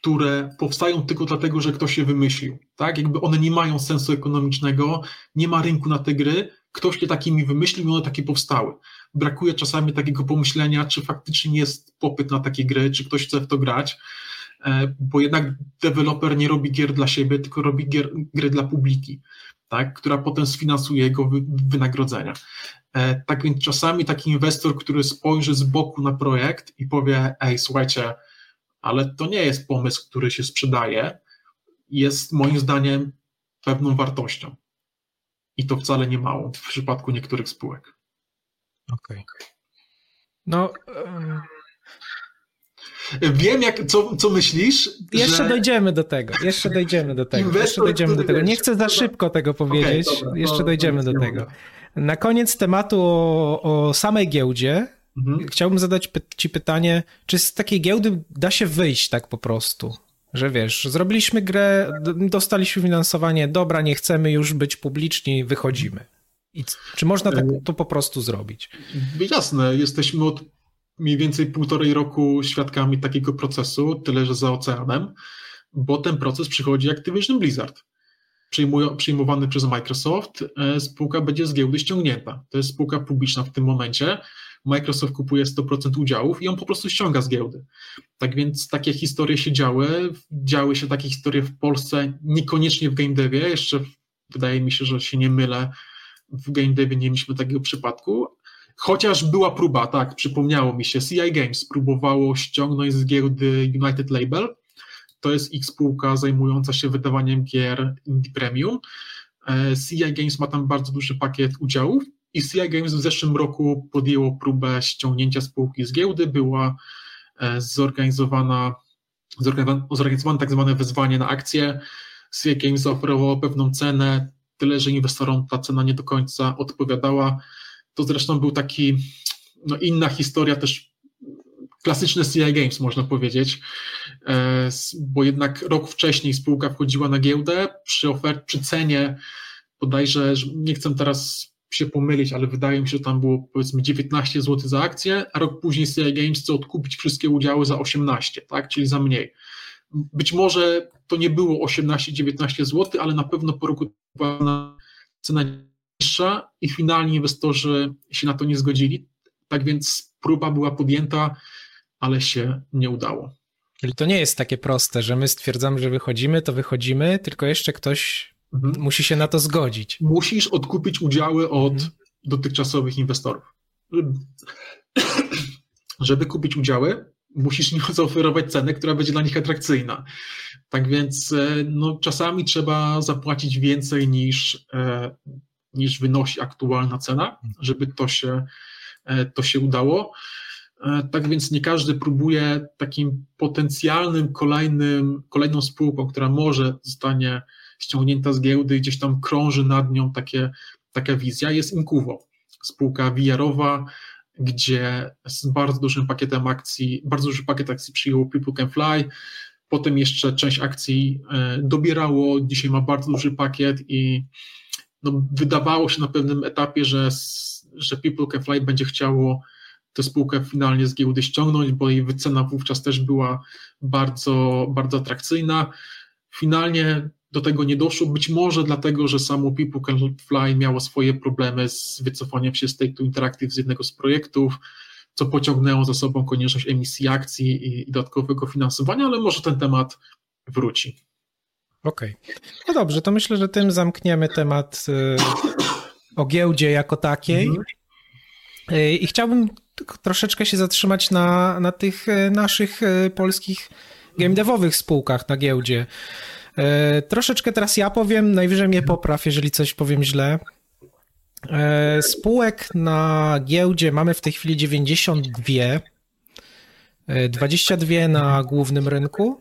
które powstają tylko dlatego, że ktoś je wymyślił. Tak? Jakby one nie mają sensu ekonomicznego, nie ma rynku na te gry, ktoś je takimi wymyślił i one takie powstały. Brakuje czasami takiego pomyślenia, czy faktycznie jest popyt na takie gry, czy ktoś chce w to grać, bo jednak deweloper nie robi gier dla siebie, tylko robi gier, gry dla publiki, tak? która potem sfinansuje jego wynagrodzenia. E, tak więc czasami taki inwestor, który spojrzy z boku na projekt i powie: Ej, słuchajcie, ale to nie jest pomysł, który się sprzedaje, jest moim zdaniem pewną wartością. I to wcale nie małą w przypadku niektórych spółek. Okej. Okay. No. Wiem, jak, co, co myślisz. Jeszcze że... dojdziemy do tego. Jeszcze dojdziemy do tego. Inwestor, jeszcze dojdziemy do tego. Nie chcę za szybko tego powiedzieć. Okay, dobra, jeszcze dojdziemy do tego. Na koniec tematu o, o samej giełdzie mhm. chciałbym zadać Ci pytanie, czy z takiej giełdy da się wyjść tak po prostu? Że wiesz, zrobiliśmy grę, dostaliśmy finansowanie, dobra, nie chcemy już być publiczni, wychodzimy. I czy można tak to po prostu zrobić? Jasne, jesteśmy od mniej więcej półtorej roku świadkami takiego procesu, tyle że za oceanem, bo ten proces przychodzi Activision Blizzard przyjmowany przez Microsoft, e, spółka będzie z giełdy ściągnięta. To jest spółka publiczna w tym momencie. Microsoft kupuje 100% udziałów i on po prostu ściąga z giełdy. Tak więc takie historie się działy. Działy się takie historie w Polsce, niekoniecznie w game devie. Jeszcze wydaje mi się, że się nie mylę. W game devie nie mieliśmy takiego przypadku. Chociaż była próba, tak, przypomniało mi się, CI Games próbowało ściągnąć z giełdy United Label, to jest ich spółka zajmująca się wydawaniem gier Indie Premium. E, CI Games ma tam bardzo duży pakiet udziałów i CI Games w zeszłym roku podjęło próbę ściągnięcia spółki z giełdy. Była e, zorganizowana, zorganizowane tak zwane wezwanie na akcję. CI Games zaoferowało pewną cenę, tyle że inwestorom ta cena nie do końca odpowiadała. To zresztą był taki, no inna historia też klasyczne CI Games, można powiedzieć, e, bo jednak rok wcześniej spółka wchodziła na giełdę przy ofert, przy cenie bodajże, nie chcę teraz się pomylić, ale wydaje mi się, że tam było powiedzmy 19 zł za akcję, a rok później CI Games chce odkupić wszystkie udziały za 18, tak, czyli za mniej. Być może to nie było 18-19 zł, ale na pewno po roku cena niższa i finalnie inwestorzy się na to nie zgodzili. Tak więc próba była podjęta, ale się nie udało. Czyli to nie jest takie proste, że my stwierdzamy, że wychodzimy, to wychodzimy, tylko jeszcze ktoś mhm. musi się na to zgodzić. Musisz odkupić udziały od mhm. dotychczasowych inwestorów. Żeby kupić udziały, musisz im zaoferować cenę, która będzie dla nich atrakcyjna. Tak więc e, no, czasami trzeba zapłacić więcej niż, e, niż wynosi aktualna cena, żeby to się, e, to się udało. Tak więc nie każdy próbuje takim potencjalnym kolejnym, kolejną spółką, która może zostanie ściągnięta z giełdy, gdzieś tam krąży nad nią takie, taka wizja, jest Inkuwo, spółka VR-owa, gdzie z bardzo dużym pakietem akcji, bardzo duży pakiet akcji przyjął People Can Fly, potem jeszcze część akcji e, dobierało, dzisiaj ma bardzo duży pakiet i no, wydawało się na pewnym etapie, że, że People Can Fly będzie chciało tę spółkę finalnie z giełdy ściągnąć, bo jej wycena wówczas też była bardzo, bardzo atrakcyjna. Finalnie do tego nie doszło, być może dlatego, że samo People Can Fly miało swoje problemy z wycofaniem się z Take-Two Interactive z jednego z projektów, co pociągnęło za sobą konieczność emisji akcji i dodatkowego finansowania, ale może ten temat wróci. Okej. Okay. No dobrze, to myślę, że tym zamkniemy temat y, o giełdzie jako takiej. Mhm. Y, I chciałbym troszeczkę się zatrzymać na, na tych y, naszych polskich game devowych spółkach na giełdzie. Troszeczkę teraz ja powiem, najwyżej mnie popraw, jeżeli coś powiem źle. Spółek na giełdzie mamy w tej chwili 92, 22 e, na głównym rynku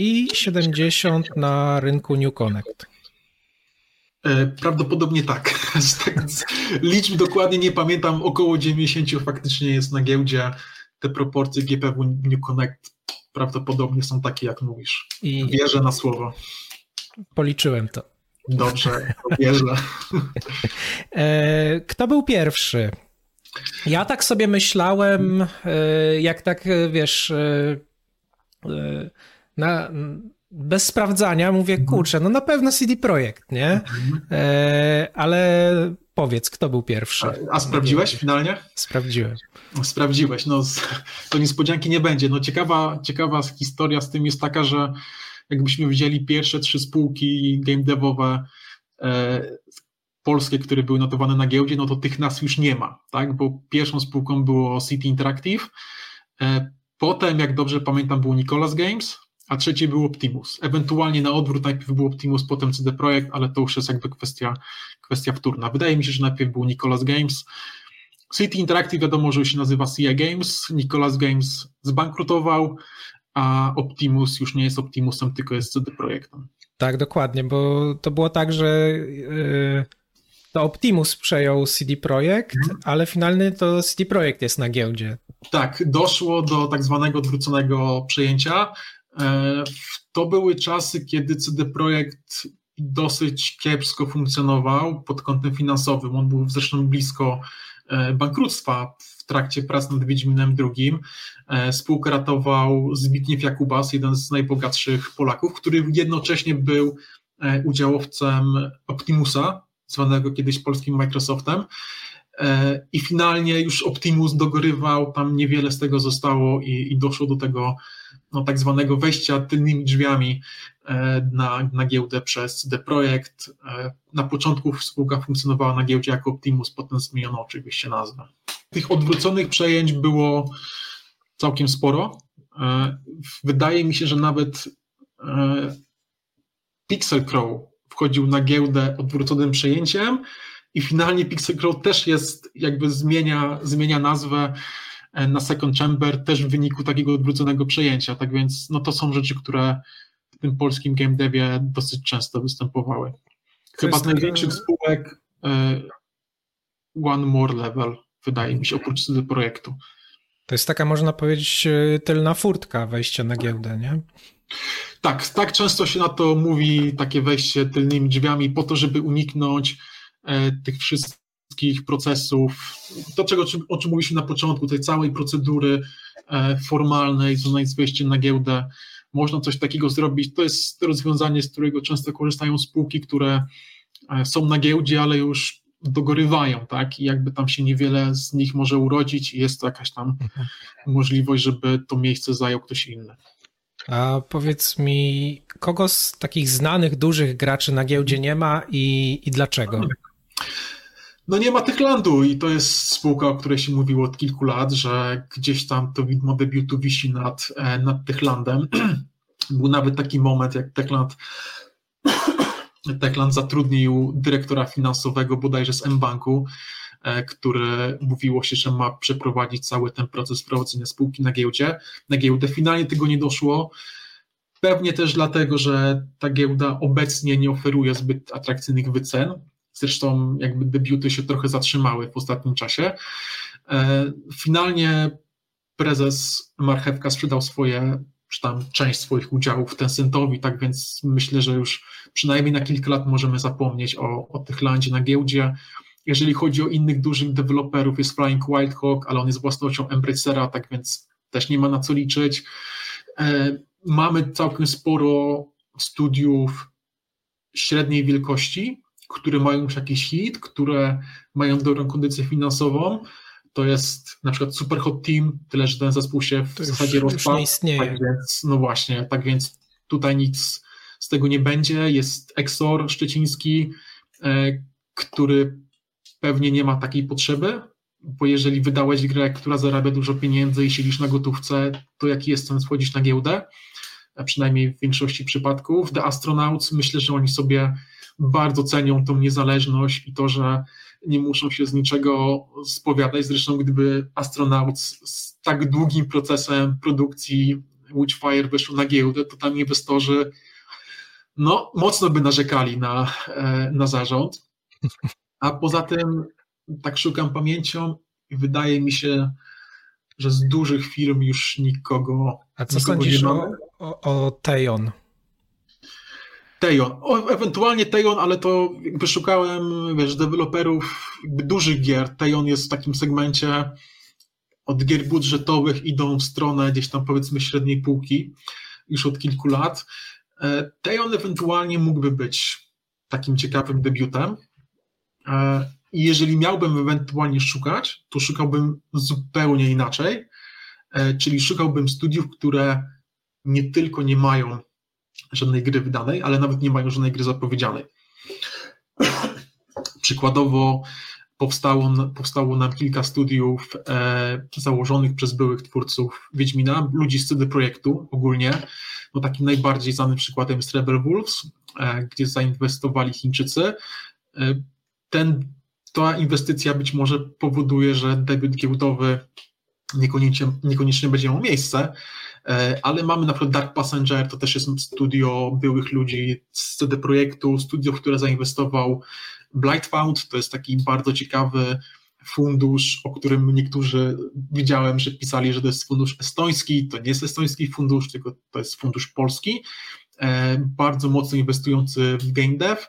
i 70 na rynku New Connect. Prawdopodobnie tak. liczb dokładnie nie pamiętam, około 90 faktycznie jest na giełdzie. Te proporcje GPW New Connect prawdopodobnie są takie, jak mówisz. I wierzę na słowo. Policzyłem to. Dobrze, wierzę. E, kto był pierwszy? Ja tak sobie myślałem, e, jak tak, e, wiesz, na, bez sprawdzania mówię, mhm. kurczę, no na pewno CD Projekt, nie? Mhm. Ale powiedz, kto był pierwszy? A, a sprawdziłeś finalnie? Sprawdziłem. Sprawdziłeś, no to niespodzianki nie będzie. No ciekawa, ciekawa historia z tym jest taka, że jakbyśmy wzięli pierwsze trzy spółki game devowe e, polskie, które były notowane na giełdzie, no to tych nas już nie ma, tak? Bo pierwszą spółką było City Interactive, e, potem, jak dobrze pamiętam, był Nicolas Games, a trzecie był Optimus. Ewentualnie na odwrót najpierw był Optimus, potem CD Projekt, ale to już jest jakby kwestia, kwestia wtórna. Wydaje mi się, że najpierw był Nicolas Games, City Interactive wiadomo, że już się nazywa CIA Games, Nicolas Games zbankrutował, a Optimus już nie jest Optimusem, tylko jest CD Projektem. Tak, dokładnie, bo to było tak, że yy, to Optimus przejął CD Projekt, mhm. ale finalny to CD Projekt jest na giełdzie. Tak, doszło do tak zwanego odwróconego przejęcia. E, to były czasy, kiedy CD Projekt dosyć kiepsko funkcjonował pod kątem finansowym. On był zresztą blisko E, bankructwa w trakcie prac nad Wiedźminem II. E, spółkę ratował Zbigniew Jakubas, jeden z najbogatszych Polaków, który jednocześnie był udziałowcem Optimusa, zwanego kiedyś polskim Microsoftem. I finalnie już Optimus dogorywał, tam niewiele z tego zostało i, i doszło do tego no, tak zwanego wejścia tylnymi drzwiami e, na, na giełdę przez The Projekt. E, na początku spółka funkcjonowała na giełdzie jako Optimus, potem zmieniono oczywiście nazwę. Tych odwróconych przejęć było całkiem sporo. E, wydaje mi się, że nawet Pixel Crow wchodził na giełdę odwróconym przejęciem i finalnie Pixel Crow też jest, jakby zmienia, zmienia nazwę na second chamber też w wyniku takiego odwróconego przejęcia. Tak więc no to są rzeczy, które w tym polskim game devie dosyć często występowały. Chyba z największych spółek e, One More Level, wydaje mi się, oprócz tego projektu. To jest taka, można powiedzieć, tylna furtka wejścia na giełdę, nie? Tak, tak często się na to mówi, takie wejście tylnymi drzwiami, po to, żeby uniknąć e, tych wszystkich procesów, to czego, o czym mówiliśmy na początku, tej całej procedury e, formalnej, związanej z wejściem na giełdę. Można coś takiego zrobić. To jest rozwiązanie, z którego często korzystają spółki, które e, są na giełdzie, ale już dogorywają, tak? I jakby tam się niewiele z nich może urodzić i jest to jakaś tam mhm. możliwość, żeby to miejsce zajął ktoś inny. A powiedz mi, kogo z takich znanych, dużych graczy na giełdzie nie ma i, i dlaczego? No nie ma Techlandu i to jest spółka, o której się mówiło od kilku lat, że gdzieś tam to widmo debiutu wisi nad, e, nad Techlandem. Był nawet taki moment, jak Techland, Techland zatrudnił dyrektora finansowego bodajże z M-Banku, E, które mówiło się, że ma przeprowadzić cały ten proces prowadzenia spółki na giełdzie, na giełdę. Finalnie tego nie doszło. Pewnie też dlatego, że ta giełda obecnie nie oferuje zbyt atrakcyjnych wycen. Zresztą jakby debiuty się trochę zatrzymały w ostatnim czasie. E, finalnie prezes Marchewka sprzedał swoje, czy tam część swoich udziałów Tencentowi, tak więc myślę, że już przynajmniej na kilka lat możemy zapomnieć o, o tych landzie na giełdzie. Jeżeli chodzi o innych dużych deweloperów, jest Flying Wildhawk, ale on jest własnością Embracera, tak więc też nie ma na co liczyć. E, mamy całkiem sporo studiów średniej wielkości, które mają już jakiś hit, które mają dobrą kondycję finansową. To jest na przykład Super Hot Team, tyle że ten zespół się w to zasadzie już, rozpadł. Już nie istnieje. Tak więc, no właśnie, tak więc tutaj nic z tego nie będzie. Jest Exor szczeciński, e, który pewnie nie ma takiej potrzeby, bo jeżeli wydałeś grę, która zarabia dużo pieniędzy i siedzisz na gotówce, to jaki jest sens wchodzić na giełdę? A przynajmniej w większości przypadków. The Astronauts, myślę, że oni sobie bardzo cenią tą niezależność i to, że nie muszą się z niczego spowiadać. Zresztą gdyby Astronauts z tak długim procesem produkcji Witchfire wyszło na giełdę, to tam inwestorzy no, mocno by narzekali na, e, na zarząd. A poza tym, tak szukam pamięcią i wydaje mi się, że z dużych firm już nikogo. A co sądzisz o, o, o Tejon? Tejon. O, ewentualnie Tejon, ale to jakby szukałem, wiesz, deweloperów dużych gier. Tejon jest w takim segmencie od gier budżetowych idą w stronę gdzieś tam powiedzmy średniej półki już od kilku lat. E, Tejon ewentualnie mógłby być takim ciekawym debiutem. E, I jeżeli miałbym ewentualnie szukać, to szukałbym zupełnie inaczej, e, czyli szukałbym studiów, które nie tylko nie mają żadnej gry wydanej, ale nawet nie mają żadnej gry zapowiedzianej. Przykładowo powstało, powstało nam kilka studiów e, założonych przez byłych twórców Wiedźmina, ludzi z CD Projektu ogólnie. No takim najbardziej znanym przykładem jest Rebel Wolves, e, gdzie zainwestowali Chińczycy. E, ten, ta inwestycja być może powoduje, że debiut giełdowy niekoniecznie, niekoniecznie będzie miał miejsce, ale mamy na przykład Dark Passenger, to też jest studio byłych ludzi z CD Projektu, studio, w które zainwestował Blightfound, to jest taki bardzo ciekawy fundusz, o którym niektórzy widziałem, że pisali, że to jest fundusz estoński, to nie jest estoński fundusz, tylko to jest fundusz polski, e, bardzo mocno inwestujący w game dev,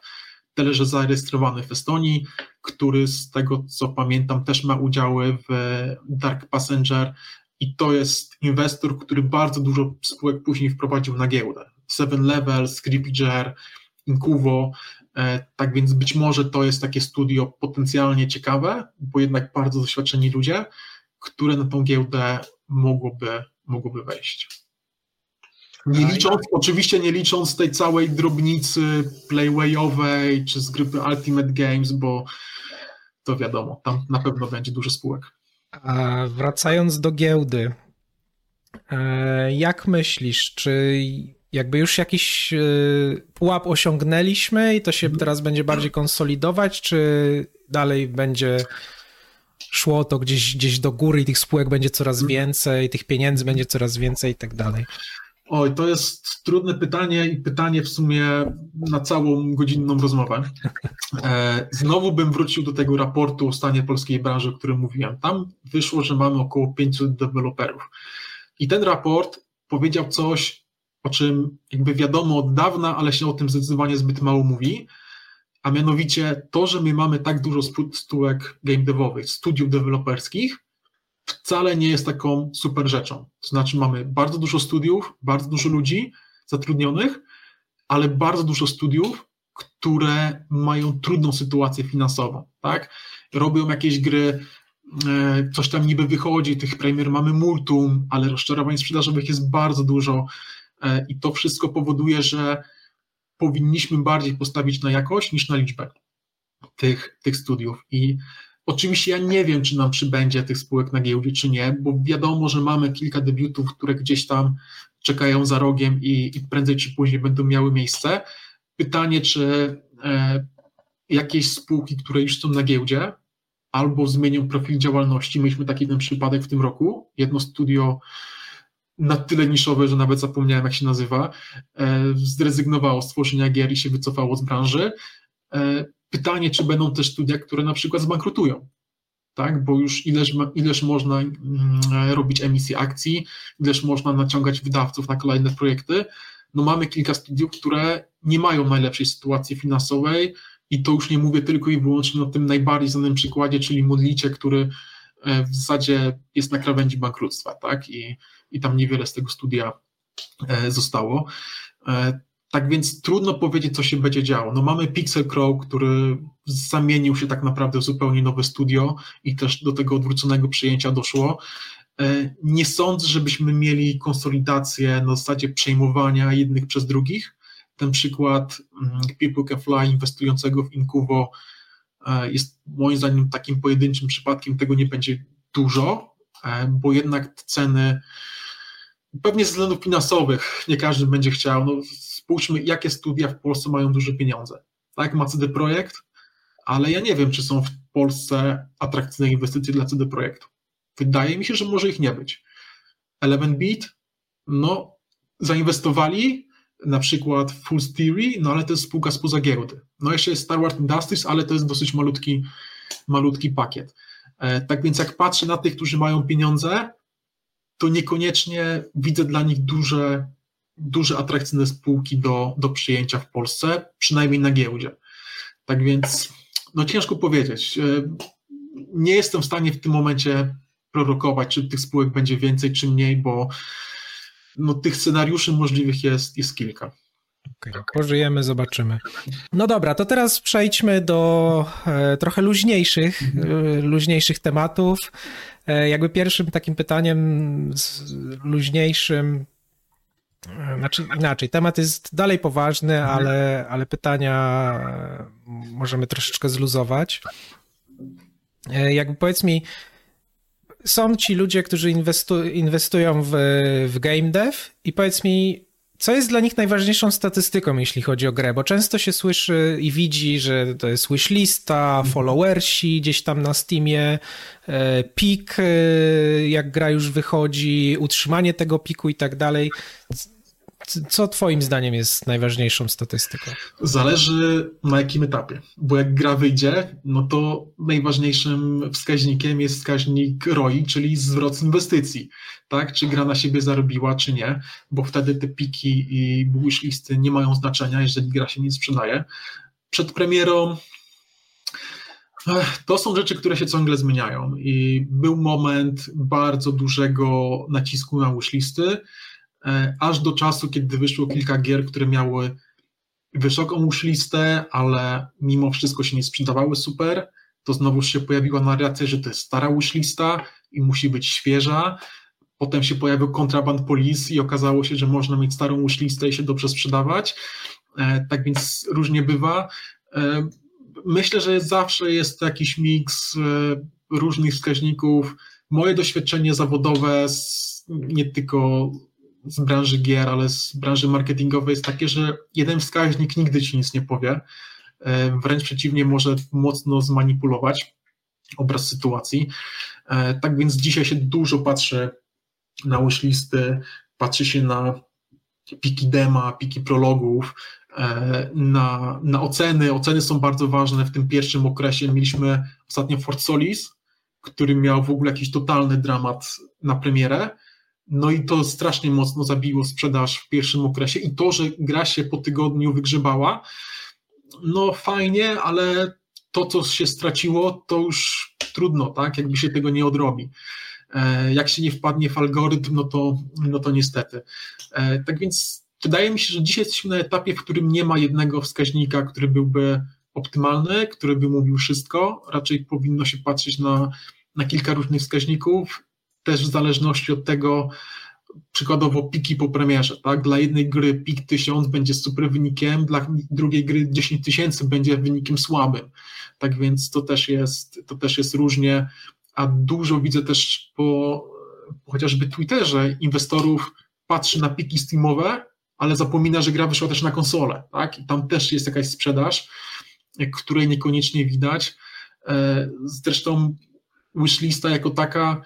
tyle że zarejestrowany w Estonii, który z tego co pamiętam też ma udziały w Dark Passenger i to jest inwestor, który bardzo dużo spółek później wprowadził na giełdę. Seven Levels, Grippiger, Incuvo, e, tak więc być może to jest takie studio potencjalnie ciekawe, bo jednak bardzo doświadczeni ludzie, które na tą giełdę mogłoby, mogłoby wejść. Nie licząc, oczywiście nie licząc tej całej drobnicy playwayowej czy z grupy Ultimate Games, bo to wiadomo, tam na pewno będzie dużo spółek. A wracając do giełdy, e, jak myślisz, czy jakby już jakiś e, pułap osiągnęliśmy i to się teraz będzie bardziej konsolidować, czy dalej będzie szło to gdzieś, gdzieś do góry i tych spółek będzie coraz więcej, tych pieniędzy będzie coraz więcej i tak dalej? Oj, to jest trudne pytanie i pytanie w sumie na całą godzinną rozmowę. E, znowu bym wrócił do tego raportu o stanie polskiej branży, o którym mówiłem. Tam wyszło, że mamy około 500 deweloperów. I ten raport powiedział coś, o czym jakby wiadomo od dawna, ale się o tym zdecydowanie zbyt mało mówi, a mianowicie to, że my mamy tak dużo spółek game devowych, studiów deweloperskich, wcale nie jest taką super rzeczą. To znaczy mamy bardzo dużo studiów, bardzo dużo ludzi zatrudnionych, ale bardzo dużo studiów, które mają trudną sytuację finansową, tak? Robią jakieś gry, e, coś tam niby wychodzi, tych premier mamy multum, ale rozczarowań sprzedażowych jest bardzo dużo e, i to wszystko powoduje, że powinniśmy bardziej postawić na jakość niż na liczbę tych, tych studiów i Oczywiście ja nie wiem, czy nam przybędzie tych spółek na giełdzie, czy nie, bo wiadomo, że mamy kilka debiutów, które gdzieś tam czekają za rogiem i, i prędzej czy później będą miały miejsce. Pytanie, czy e, jakieś spółki, które już są na giełdzie, albo zmienią profil działalności. Mieliśmy taki ten przypadek w tym roku. Jedno studio na tyle niszowe, że nawet zapomniałem, jak się nazywa, e, zrezygnowało z tworzenia gier i się wycofało z branży. E, Pytanie, czy będą też studia, które na przykład zbankrutują, tak? bo już ileż, ileż można mm, robić emisję akcji, ileż można naciągać wydawców na kolejne projekty. No mamy kilka studiów, które nie mają najlepszej sytuacji finansowej i to już nie mówię tylko i wyłącznie o tym najbardziej znanym przykładzie, czyli Modlicie, który e, w zasadzie jest na krawędzi bankructwa, tak? I, i tam niewiele z tego studia e, zostało. Tak więc trudno powiedzieć, co się będzie działo. No mamy Pixel Crow, który zamienił się tak naprawdę w zupełnie nowe studio i też do tego odwróconego przyjęcia doszło. E, nie sądzę, żebyśmy mieli konsolidację na zasadzie przejmowania jednych przez drugich. Ten przykład mm, People Can Fly inwestującego w Incuvo e, jest moim zdaniem takim pojedynczym przypadkiem, tego nie będzie dużo, e, bo jednak ceny pewnie ze względów finansowych nie każdy będzie chciał. No, spójrzmy, jakie studia w Polsce mają duże pieniądze. Tak, ma CD Projekt, ale ja nie wiem, czy są w Polsce atrakcyjne inwestycje dla CD Projektu. Wydaje mi się, że może ich nie być. Eleven Beat, no, zainwestowali na przykład Full Theory, no ale to jest spółka spoza giełdy. No jeszcze jest Star Wars Industries, ale to jest dosyć malutki, malutki pakiet. E, tak więc jak patrzę na tych, którzy mają pieniądze, to niekoniecznie widzę dla nich duże duże, atrakcyjne spółki do, do przyjęcia w Polsce, przynajmniej na giełdzie. Tak więc, no ciężko powiedzieć. E, nie jestem w stanie w tym momencie prorokować, czy tych spółek będzie więcej, czy mniej, bo no, tych scenariuszy możliwych jest, jest kilka. Okay, pożyjemy, zobaczymy. No dobra, to teraz przejdźmy do e, trochę luźniejszych, e, luźniejszych tematów. Jakby pierwszym takim pytaniem luźniejszym znaczy inaczej, temat jest dalej poważny, mhm. ale, ale pytania możemy troszeczkę zluzować. E, jakby powiedz mi, są ci ludzie, którzy inwestu, inwestują w, w game dev i powiedz mi, co jest dla nich najważniejszą statystyką, jeśli chodzi o grę? Bo często się słyszy i widzi, że to jest wishlista, mhm. followersi gdzieś tam na Steamie, e, pik, e, jak gra już wychodzi, utrzymanie tego piku i tak dalej. Co Twoim zdaniem jest najważniejszą statystyką? Zależy na jakim etapie, bo jak gra wyjdzie, no to najważniejszym wskaźnikiem jest wskaźnik ROI, czyli zwrot inwestycji. Tak? Czy gra na siebie zarobiła, czy nie, bo wtedy te piki i wishlisty nie mają znaczenia, jeżeli gra się nie sprzedaje. Przed premierą to są rzeczy, które się ciągle zmieniają i był moment bardzo dużego nacisku na wishlisty, aż do czasu, kiedy wyszło kilka gier, które miały wysoką listę, ale mimo wszystko się nie sprzedawały super, to znowu się pojawiła narracja, że to jest stara lista i musi być świeża. Potem się pojawił kontraband police i okazało się, że można mieć starą listę i się dobrze sprzedawać. E, tak więc różnie bywa. E, myślę, że zawsze jest jakiś miks różnych wskaźników. Moje doświadczenie zawodowe, nie tylko z branży gier, ale z branży marketingowej jest takie, że jeden wskaźnik nigdy ci nic nie powie. E, wręcz przeciwnie, może mocno zmanipulować obraz sytuacji. E, tak więc dzisiaj się dużo patrzy na wishlistę, patrzy się na piki dema, piki prologów, e, na, na oceny. Oceny są bardzo ważne w tym pierwszym okresie. Mieliśmy ostatnio Fort Solis, który miał w ogóle jakiś totalny dramat na premierę. No i to strasznie mocno zabiło sprzedaż w pierwszym okresie i to, że gra się po tygodniu wygrzebała, no fajnie, ale to, co się straciło, to już trudno, tak? Jakby się tego nie odrobi. E, jak się nie wpadnie w algorytm, no to, no to niestety. E, tak więc wydaje mi się, że dzisiaj jesteśmy na etapie, w którym nie ma jednego wskaźnika, który byłby optymalny, który by mówił wszystko. Raczej powinno się patrzeć na, na kilka różnych wskaźników, też w zależności od tego, przykładowo piki po premierze, tak? Dla jednej gry pik 1000 będzie super wynikiem, dla drugiej gry 10 tysięcy będzie wynikiem słabym. Tak więc to też jest, to też jest różnie, a dużo widzę też po, chociażby Twitterze inwestorów patrzy na piki steamowe, ale zapomina, że gra wyszła też na konsolę, tak? I tam też jest jakaś sprzedaż, której niekoniecznie widać. E, zresztą wishlista jako taka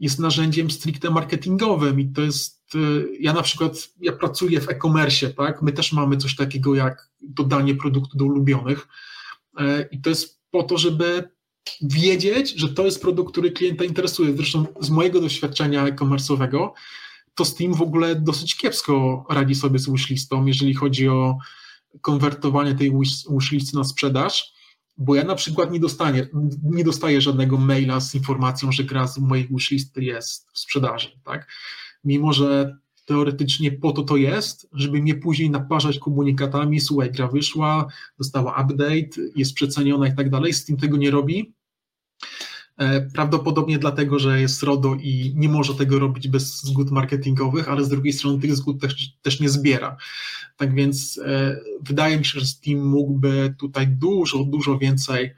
jest narzędziem stricte marketingowym i to jest, e, ja na przykład, ja pracuję w e-commerce, tak, my też mamy coś takiego jak dodanie produktu do ulubionych e, i to jest po to, żeby wiedzieć, że to jest produkt, który klienta interesuje. Zresztą z mojego doświadczenia e-commerce'owego to Steam w ogóle dosyć kiepsko radzi sobie z wishlistą, jeżeli chodzi o konwertowanie tej wishlisty na sprzedaż bo ja na przykład nie, dostanie, nie dostaję żadnego maila z informacją, że gra z mojej wishlisty jest w sprzedaży, tak? Mimo, że teoretycznie po to to jest, żeby mnie później naparzać komunikatami, słuchaj, gra wyszła, dostała update, jest przeceniona i tak dalej, z tym tego nie robi. E, prawdopodobnie dlatego, że jest RODO i nie może tego robić bez zgód marketingowych, ale z drugiej strony tych zgód też, też nie zbiera. Tak więc e, wydaje mi się, że Steam mógłby tutaj dużo, dużo więcej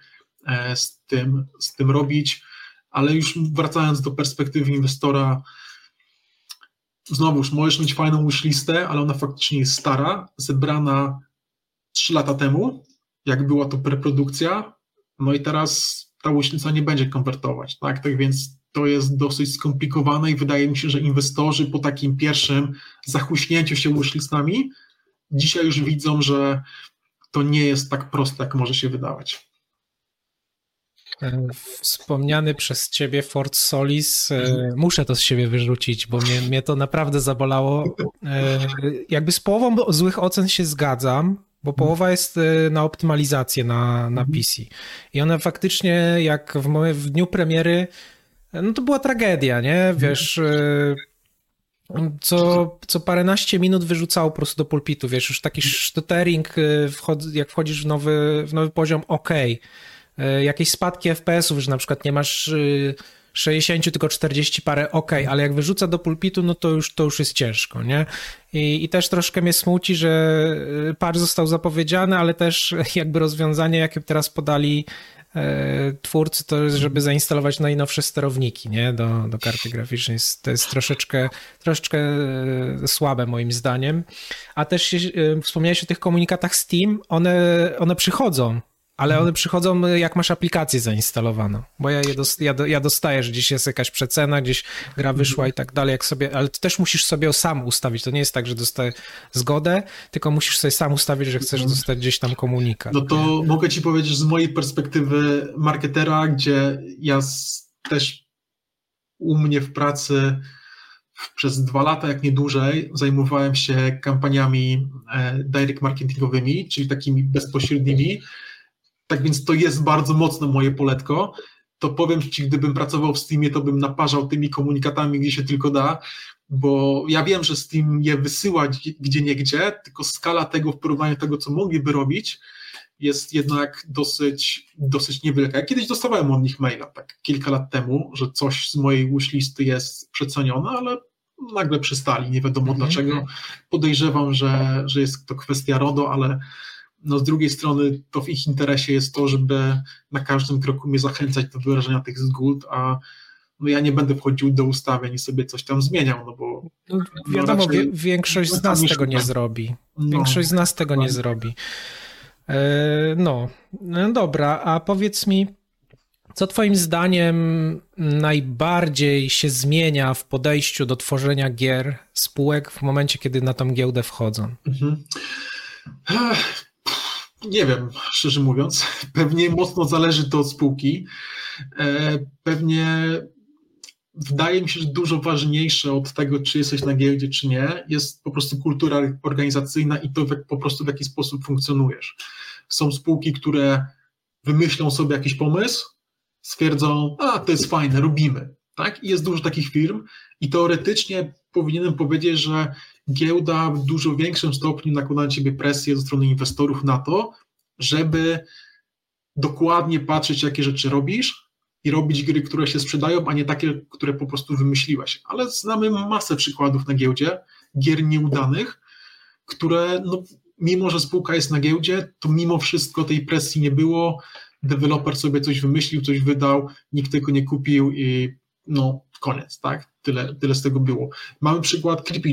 e, z tym, z tym robić, ale już wracając do perspektywy inwestora, znowuż możesz mieć fajną wishlistę, ale ona faktycznie jest stara, zebrana 3 lata temu, jak była to preprodukcja, no i teraz ta wishlista nie będzie konwertować, tak? Tak więc to jest dosyć skomplikowane i wydaje mi się, że inwestorzy po takim pierwszym zachuśnięciu się wishlistami dzisiaj już widzą, że to nie jest tak proste, jak może się wydawać. E, wspomniany przez ciebie Fort Solis, e, muszę to z siebie wyrzucić, bo mnie, mnie to naprawdę zabolało. E, jakby z połową złych ocen się zgadzam, bo mhm. połowa jest na optymalizację na, na mhm. PC. I ona faktycznie, jak w, w dniu premiery, no to była tragedia, nie? Wiesz, co, co paręnaście minut wyrzucało po prostu do pulpitu, wiesz, już taki stuttering, y, jak wchodzisz w nowy, w nowy poziom, ok. Jakieś spadki FPS-ów, że na przykład nie masz 60, y, tylko 40 parę, ok, ale jak wyrzuca do pulpitu, no to już, to już jest ciężko, nie? I, I też troszkę mnie smuci, że y, patch został zapowiedziany, ale też jakby rozwiązanie, jakie teraz podali E, twórcy, to jest, żeby zainstalować najnowsze sterowniki nie? Do, do karty graficznej. To jest troszeczkę, troszeczkę e, słabe moim zdaniem. A też e, wspomniałeś o tych komunikatach Steam, one, one przychodzą ale one przychodzą, jak masz aplikację zainstalowaną, bo ja, je dost, ja, ja dostaję, że gdzieś jest jakaś przecena, gdzieś gra wyszła i tak dalej, jak sobie, ale też musisz sobie sam ustawić, to nie jest tak, że dostaję zgodę, tylko musisz sobie sam ustawić, że chcesz dostać gdzieś tam komunikat. No to mogę ci powiedzieć z mojej perspektywy marketera, gdzie ja też u mnie w pracy przez dwa lata, jak nie dłużej, zajmowałem się kampaniami e, direct marketingowymi, czyli takimi bezpośrednimi, tak więc to jest bardzo mocno moje poletko. To powiem Ci, gdybym pracował w Steamie, to bym naparzał tymi komunikatami, gdzie się tylko da, bo ja wiem, że Steam je wysyła gdzie nie gdzie, tylko skala tego w porównaniu do tego, co mogliby robić, jest jednak dosyć, dosyć niewielka. Ja kiedyś dostawałem od nich maila, tak kilka lat temu, że coś z mojej wishlisty jest przecenione, ale nagle przystali, nie wiadomo mm -hmm. dlaczego. Podejrzewam, że, że jest to kwestia RODO, ale no z drugiej strony to w ich interesie jest to, żeby na każdym kroku mnie zachęcać do wyrażenia tych zgód, a no ja nie będę wchodził do ustawień i sobie coś tam zmieniał, no bo... No, no wiadomo, no większość z nas tego nie zrobi. Większość z nas tego nie zrobi. No, no dobra, a powiedz mi, Co Twoim zdaniem najbardziej się zmienia w podejściu do tworzenia gier, spółek w momencie, kiedy na tą giełdę wchodzą? Mhm. Nie wiem, szczerze mówiąc. Pewnie mocno zależy to od spółki. E, pewnie wydaje mi się, że dużo ważniejsze od tego, czy jesteś na giełdzie, czy nie, jest po prostu kultura organizacyjna i to po prostu w jaki sposób funkcjonujesz. Są spółki, które wymyślą sobie jakiś pomysł, stwierdzą, a to jest fajne, robimy. Tak? I jest dużo takich firm i teoretycznie powinienem powiedzieć, że giełda w dużo większym stopniu nakłada na ciebie presję ze strony inwestorów na to, żeby dokładnie patrzeć, jakie rzeczy robisz i robić gry, które się sprzedają, a nie takie, które po prostu wymyśliłeś. Ale znamy masę przykładów na giełdzie, gier nieudanych, które no, mimo, że spółka jest na giełdzie, to mimo wszystko tej presji nie było, deweloper sobie coś wymyślił, coś wydał, nikt tego nie kupił i no koniec, tak? Tyle, tyle z tego było. Mamy przykład Creepy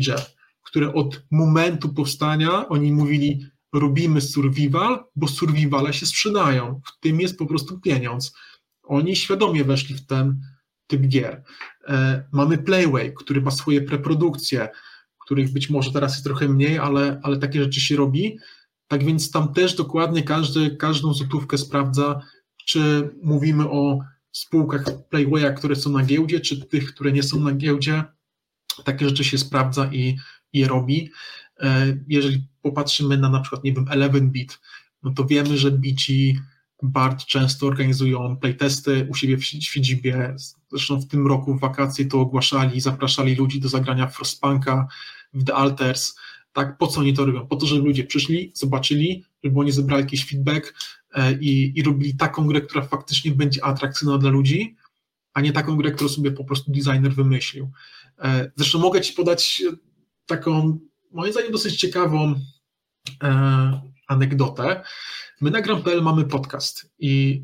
które od momentu powstania oni mówili robimy survival, bo survivale się sprzedają, w tym jest po prostu pieniądz. Oni świadomie weszli w ten typ gier. E, mamy Playway, który ma swoje preprodukcje, których być może teraz jest trochę mniej, ale, ale takie rzeczy się robi. Tak więc tam też dokładnie każdy, każdą złotówkę sprawdza, czy mówimy o spółkach Playwaya, które są na giełdzie, czy tych, które nie są na giełdzie. Takie rzeczy się sprawdza i, je robi. E, jeżeli popatrzymy na na przykład, nie wiem, 11-bit, no to wiemy, że bici bardzo często organizują playtesty u siebie w siedzibie. Zresztą w tym roku w wakacje to ogłaszali, zapraszali ludzi do zagrania Frostpunka, w The Alters. Tak, po co oni to robią? Po to, żeby ludzie przyszli, zobaczyli, żeby oni zebrali jakiś feedback e, i, i robili taką grę, która faktycznie będzie atrakcyjna dla ludzi, a nie taką grę, którą sobie po prostu designer wymyślił. E, zresztą mogę Ci podać taką, moim zdaniem, dosyć ciekawą e, anegdotę. My na Gram.pl mamy podcast i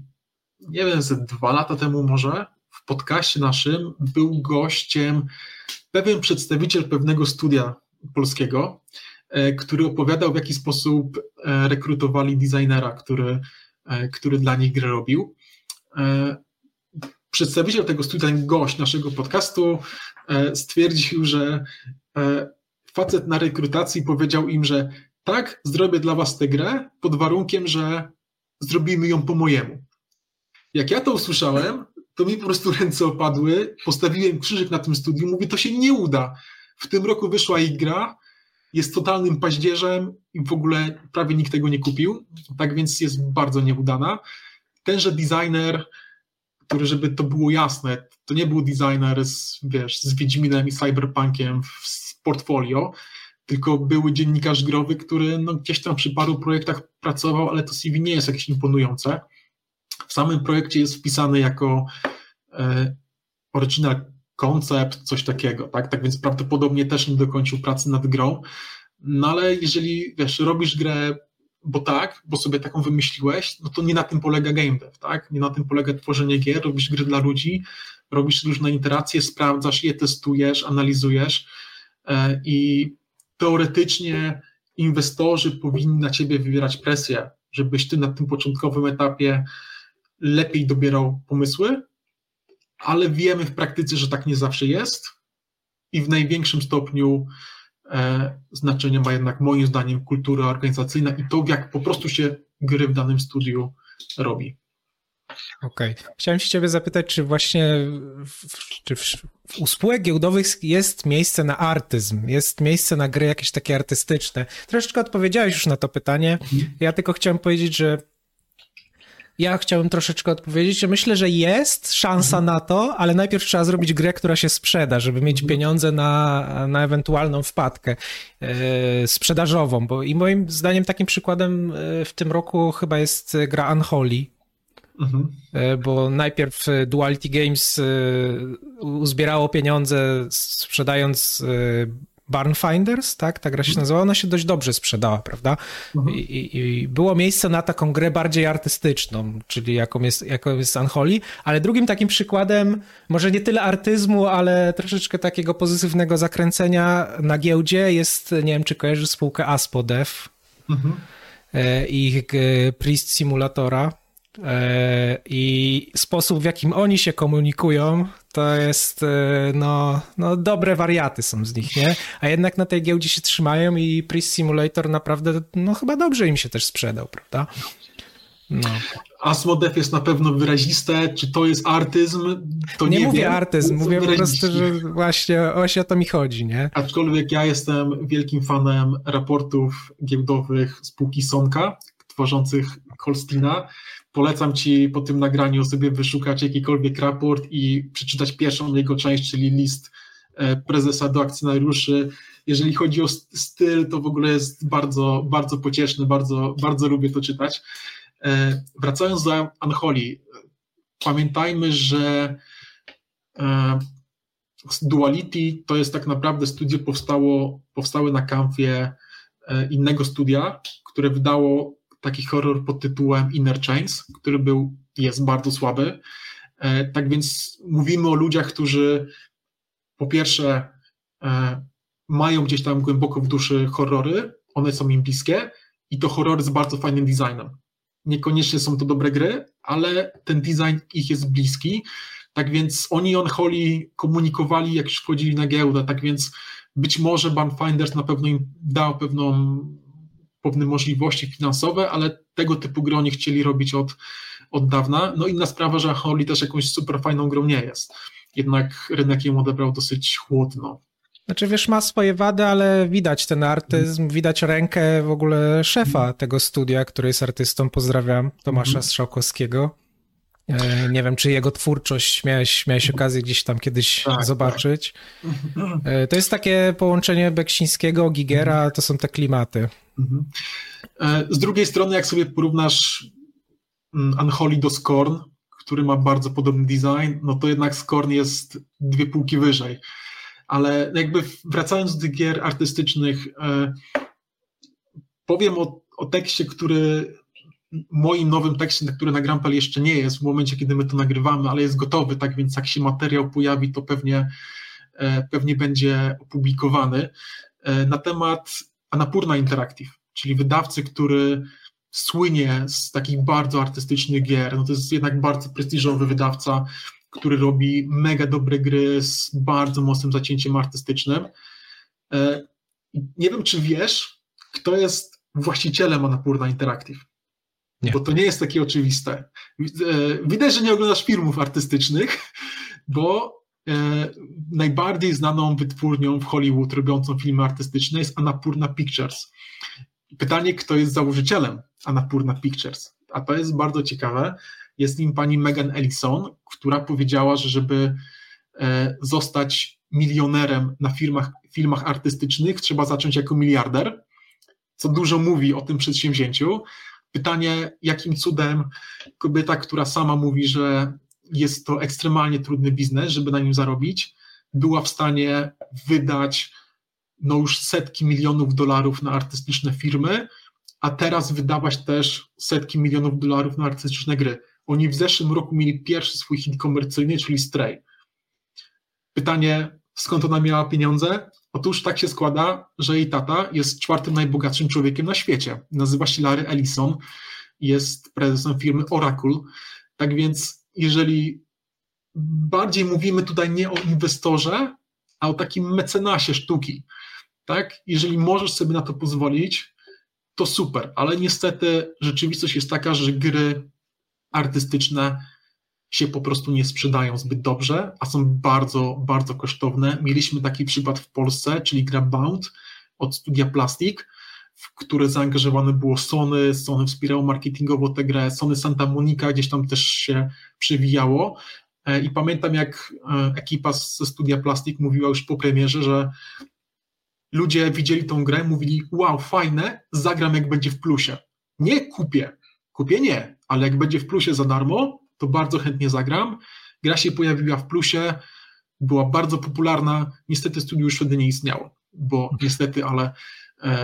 nie wiem, ze dwa lata temu może w podcaście naszym był gościem pewien przedstawiciel pewnego studia polskiego, e, który opowiadał, w jaki sposób e, rekrutowali designera, który, e, który dla nich grę robił. Przedstawiciel tego studia, gość naszego podcastu stwierdził, że facet na rekrutacji powiedział im, że tak, zrobię dla was tę grę pod warunkiem, że zrobimy ją po mojemu. Jak ja to usłyszałem, to mi po prostu ręce opadły, postawiłem krzyżyk na tym studium, mówię, to się nie uda. W tym roku wyszła ich gra, jest totalnym paździerzem i w ogóle prawie nikt tego nie kupił, tak więc jest bardzo nieudana. Tenże designer, który, żeby to było jasne, to nie był designer z, wiesz, z Wiedźminem i Cyberpunkiem w portfolio, tylko były dziennikarz growy, który no, gdzieś tam przy paru projektach pracował, ale to CV nie jest jakieś imponujące. W samym projekcie jest wpisany jako e, original koncept, coś takiego, tak? Tak więc prawdopodobnie też nie dokończył pracy nad grą. No ale jeżeli wiesz, robisz grę, bo tak, bo sobie taką wymyśliłeś, no to nie na tym polega game dev, tak? Nie na tym polega tworzenie gier, robisz gry dla ludzi, robisz różne interacje, sprawdzasz je, testujesz, analizujesz i teoretycznie inwestorzy powinni na ciebie wywierać presję, żebyś ty na tym początkowym etapie lepiej dobierał pomysły, ale wiemy w praktyce, że tak nie zawsze jest i w największym stopniu e, znaczenie ma jednak moim zdaniem kultura organizacyjna i to, jak po prostu się gry w danym studiu robi. Okej. Okay. Chciałem się ciebie zapytać, czy właśnie w, czy w, u spółek giełdowych jest miejsce na artyzm, jest miejsce na gry jakieś takie artystyczne. Troszeczkę odpowiedziałeś już na to pytanie. Mhm. Ja tylko chciałem powiedzieć, że ja chciałbym troszeczkę odpowiedzieć, że myślę, że jest szansa mhm. na to, ale najpierw trzeba zrobić grę, która się sprzeda, żeby mieć mhm. pieniądze na, na ewentualną wpadkę e, sprzedażową. Bo i moim zdaniem takim przykładem e, w tym roku chyba jest gra Unholy, Mhm. E, bo najpierw e, Duality Games e, uzbierało pieniądze sprzedając Barn Finders, tak? Ta gra się mhm. nazywała, ona się dość dobrze sprzedała, prawda? Mhm. I, I, było miejsce na taką grę bardziej artystyczną, czyli jaką jest, jaką jest Unholy, ale drugim takim przykładem, może nie tyle artyzmu, ale troszeczkę takiego pozytywnego zakręcenia na giełdzie jest, nie wiem, czy kojarzysz spółkę Aspodev mhm. i ich Priest Simulatora I sposób, w jakim oni się komunikują, to jest, e, no, no, dobre wariaty są z nich, nie? A jednak na tej giełdzie się trzymają i Priest Simulator naprawdę, no chyba dobrze im się też sprzedał, prawda? No. Asmodef jest na pewno wyraziste. Czy to jest artyzm? To nie, nie mówię wiem. artyzm, mówię po prostu, że właśnie o to mi chodzi, nie? Aczkolwiek ja jestem wielkim fanem raportów giełdowych spółki Sonka, tworzących Holstina. Polecam Ci po tym nagraniu sobie wyszukać jakikolwiek raport i przeczytać pierwszą jego część, czyli list e, prezesa do akcjonariuszy. Jeżeli chodzi o styl, to w ogóle jest bardzo, bardzo pocieszny, bardzo, bardzo lubię to czytać. E, wracając do Anholi, pamiętajmy, że e, Duality to jest tak naprawdę studio powstało, powstałe na kanwie innego studia, które wydało taki horror pod tytułem Inner Chains, który był, jest bardzo słaby. Tak więc mówimy o ludziach, którzy po pierwsze mają gdzieś tam głęboko w duszy horrory, one są im bliskie i to horrory z bardzo fajnym designem niekoniecznie są to dobre gry, ale ten design ich jest bliski. Tak więc oni i Holly komunikowali, jak już wchodzili na giełdę, tak więc być może Bandfinders na pewno im dał pewną, pewne możliwości finansowe, ale tego typu gry oni chcieli robić od, od dawna. No inna sprawa, że Holly też jakąś super fajną grą nie jest. Jednak rynek ją odebrał dosyć chłodno. Znaczy, wiesz, ma swoje wady, ale widać ten artyzm, widać rękę w ogóle szefa tego studia, który jest artystą. Pozdrawiam Tomasza mhm. Strzałkowskiego. E, nie wiem, czy jego twórczość miałeś, miałeś okazję gdzieś tam kiedyś tak, tak. zobaczyć. Tak. To jest takie połączenie Beksińskiego, Gigera, to są te klimaty. Mhm. E, z drugiej strony, jak sobie porównasz mm, Unholy do Scorn, który ma bardzo podobny design, no to jednak Scorn jest dwie półki wyżej ale jakby wracając do gier artystycznych, e, powiem o, o tekście, który moim nowym tekście, który na Grampel jeszcze nie jest w momencie, kiedy my to nagrywamy, ale jest gotowy, tak więc jak się materiał pojawi, to pewnie, e, pewnie będzie opublikowany na temat Anapurna Interactive, czyli wydawcy, który słynie z takich bardzo artystycznych gier. No to jest jednak bardzo prestiżowy wydawca, który robi mega dobre gry z bardzo mocnym zacięciem artystycznym. E, nie wiem, czy wiesz, kto jest właścicielem Anapurna Interactive. Nie. Bo to nie jest takie oczywiste. E, widać, że nie oglądasz filmów artystycznych, bo najbardziej znaną wytwórnią w Hollywood robiącą filmy artystyczne jest Anapurna Pictures. Pytanie, kto jest założycielem Anapurna Pictures? A to jest bardzo ciekawe, jest nim pani Megan Ellison, która powiedziała, że żeby e, zostać milionerem na firmach, filmach artystycznych, trzeba zacząć jako miliarder, co dużo mówi o tym przedsięwzięciu. Pytanie, jakim cudem kobieta, która sama mówi, że jest to ekstremalnie trudny biznes, żeby na nim zarobić, była w stanie wydać no już setki milionów dolarów na artystyczne firmy, a teraz wydawać też setki milionów dolarów na artystyczne gry. Oni w zeszłym roku mieli pierwszy swój hit komercyjny, czyli Stray. Pytanie, skąd ona miała pieniądze? Otóż tak się składa, że jej tata jest czwartym najbogatszym człowiekiem na świecie. Nazywa się Larry Ellison, jest prezesem firmy Oracle. Tak więc, jeżeli bardziej mówimy tutaj nie o inwestorze, a o takim mecenasie sztuki, tak? Jeżeli możesz sobie na to pozwolić, to super, ale niestety rzeczywistość jest taka, że gry artystyczne się po prostu nie sprzedają zbyt dobrze, a są bardzo, bardzo kosztowne. Mieliśmy taki przykład w Polsce, czyli gra Bound od studia Plastic, w które zaangażowane było Sony, Sony wspierało marketingowo tę grę, Sony Santa Monica gdzieś tam też się przewijało e, i pamiętam jak e, ekipa ze studia Plastic mówiła już po premierze, że ludzie widzieli tą grę, mówili wow, fajne, zagram jak będzie w plusie. Nie kupię, kupię nie, ale jak będzie w plusie za darmo, to bardzo chętnie zagram. Gra się pojawiła w plusie, była bardzo popularna. Niestety studio już wtedy nie istniało, bo niestety, ale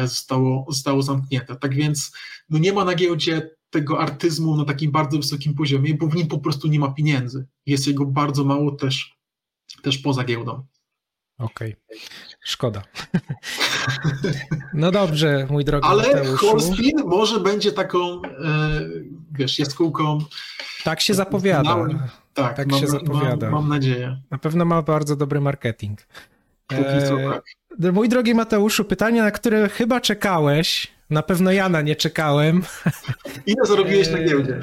zostało, zostało zamknięte. Tak więc no nie ma na giełdzie tego artyzmu na takim bardzo wysokim poziomie, bo w nim po prostu nie ma pieniędzy. Jest jego bardzo mało też, też poza giełdą. Okej, okay. szkoda. No dobrze, mój drogi Ale Mateuszu. Holspin może będzie taką, e, wiesz, jaskółką. Tak się zapowiada. Tak, tak mam, się zapowiada. Mam, mam, nadzieję. Na pewno ma bardzo dobry marketing. Póki co, tak. Mój drogi Mateuszu, pytanie, na które chyba czekałeś, na pewno ja na nie czekałem. Ile zarobiłeś na giełdzie?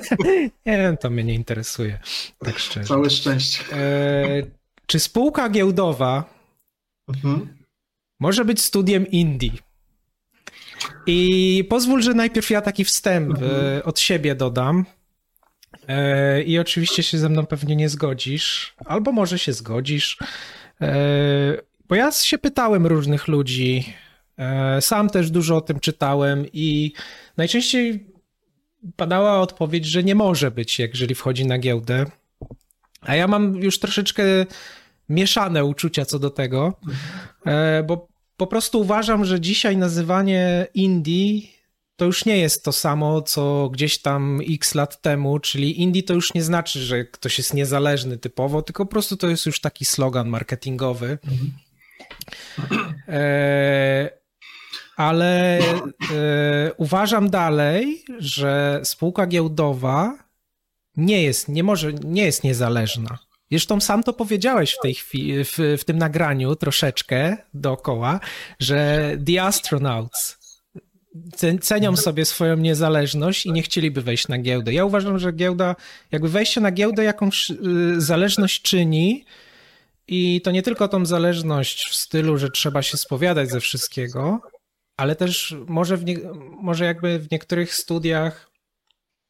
nie, to mnie nie interesuje, tak szczerze. Całe szczęście. E, czy spółka giełdowa mhm. może być studiem Indii? I pozwól, że najpierw ja taki wstęp mhm. E, od siebie dodam. E, I oczywiście się ze mną pewnie nie zgodzisz, albo może się zgodzisz. Bo ja się pytałem różnych ludzi, e, sam też dużo o tym czytałem i najczęściej padała odpowiedź, że nie może być, jeżeli wchodzi na giełdę. A ja mam już troszeczkę mieszane uczucia co do tego, e, bo po prostu uważam, że dzisiaj nazywanie indie to już nie jest to samo, co gdzieś tam x lat temu, czyli indie to już nie znaczy, że ktoś jest niezależny typowo, tylko po prostu to jest już taki slogan marketingowy. Mhm. E, ale e, uważam dalej, że spółka giełdowa nie jest, nie może, nie jest niezależna. Zresztą sam to powiedziałeś w tej chwili, w, w tym nagraniu troszeczkę dookoła, że The Astronauts cenią sobie swoją niezależność i nie chcieliby wejść na giełdę. Ja uważam, że giełda, jakby wejście na giełdę jakąś y, zależność czyni, i to nie tylko tą zależność w stylu, że trzeba się spowiadać ze wszystkiego, ale też może, w nie, może jakby w niektórych studiach,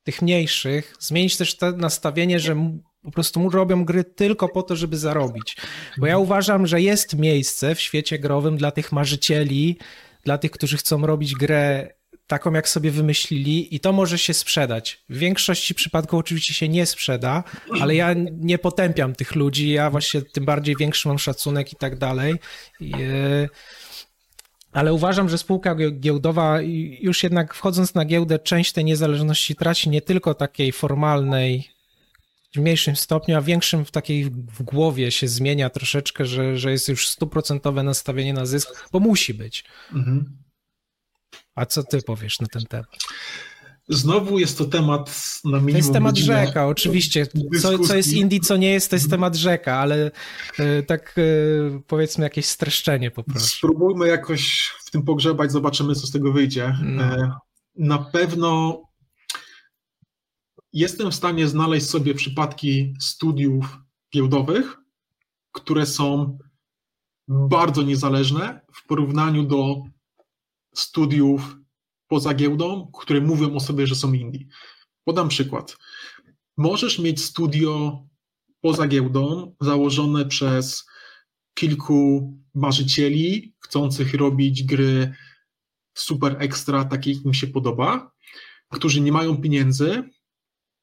tych mniejszych, zmienić też to nastawienie, że po prostu robią gry tylko po to, żeby zarobić. Bo ja uważam, że jest miejsce w świecie growym dla tych marzycieli, dla tych, którzy chcą robić grę taką, jak sobie wymyślili, i to może się sprzedać. W większości przypadków oczywiście się nie sprzeda, ale ja nie potępiam tych ludzi. Ja właśnie tym bardziej większy mam szacunek i tak dalej. E, ale uważam, że spółka giełdowa, już jednak wchodząc na giełdę, część tej niezależności traci nie tylko takiej formalnej, w mniejszym stopniu, a większym w takiej w głowie się zmienia troszeczkę, że, że jest już stuprocentowe nastawienie na zysk, bo musi być. Mhm. A co ty powiesz na ten temat? Znowu jest to temat na minimum. To jest temat rzeka, oczywiście. Co, co jest Indii, co nie jest, to jest temat rzeka, ale e, tak e, powiedzmy jakieś streszczenie po prostu. Spróbujmy jakoś w tym pogrzebać, zobaczymy, co z tego wyjdzie. No. E, na pewno jestem w stanie znaleźć sobie przypadki studiów giełdowych, które są bardzo niezależne w porównaniu do studiów poza giełdą, które mówią o sobie, że są indie. Podam przykład. Możesz mieć studio poza giełdą założone przez kilku marzycieli chcących robić gry super ekstra, takie jak im się podoba, którzy nie mają pieniędzy.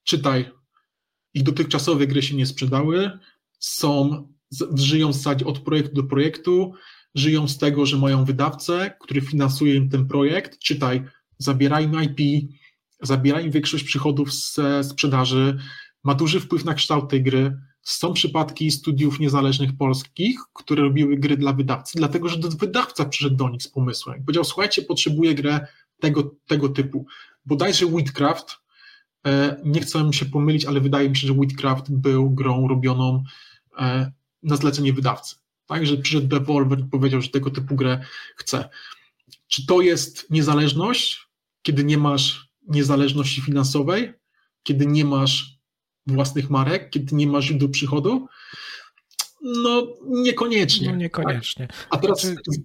Czytaj, ich dotychczasowe gry się nie sprzedały, są, żyją w zasadzie od projektu do projektu, żyją z tego, że mają wydawcę, który finansuje im ten projekt, czytaj, zabiera im IP, zabiera im większość przychodów ze sprzedaży, ma duży wpływ na kształt tej gry. Są przypadki studiów niezależnych polskich, które robiły gry dla wydawcy, dlatego że wydawca przyszedł do nich z pomysłem powiedział, słuchajcie, potrzebuję grę tego, tego typu. Bodajże Witcraft, e, nie chcę się pomylić, ale wydaje mi się, że Witcraft był grą robioną e, na zlecenie wydawcy tak, że przyszedł Devolver i powiedział, że tego typu grę chce. Czy to jest niezależność, kiedy nie masz niezależności finansowej, kiedy nie masz własnych marek, kiedy nie masz źródeł przychodu? No, niekoniecznie. No, niekoniecznie. Tak? A teraz. Znaczy,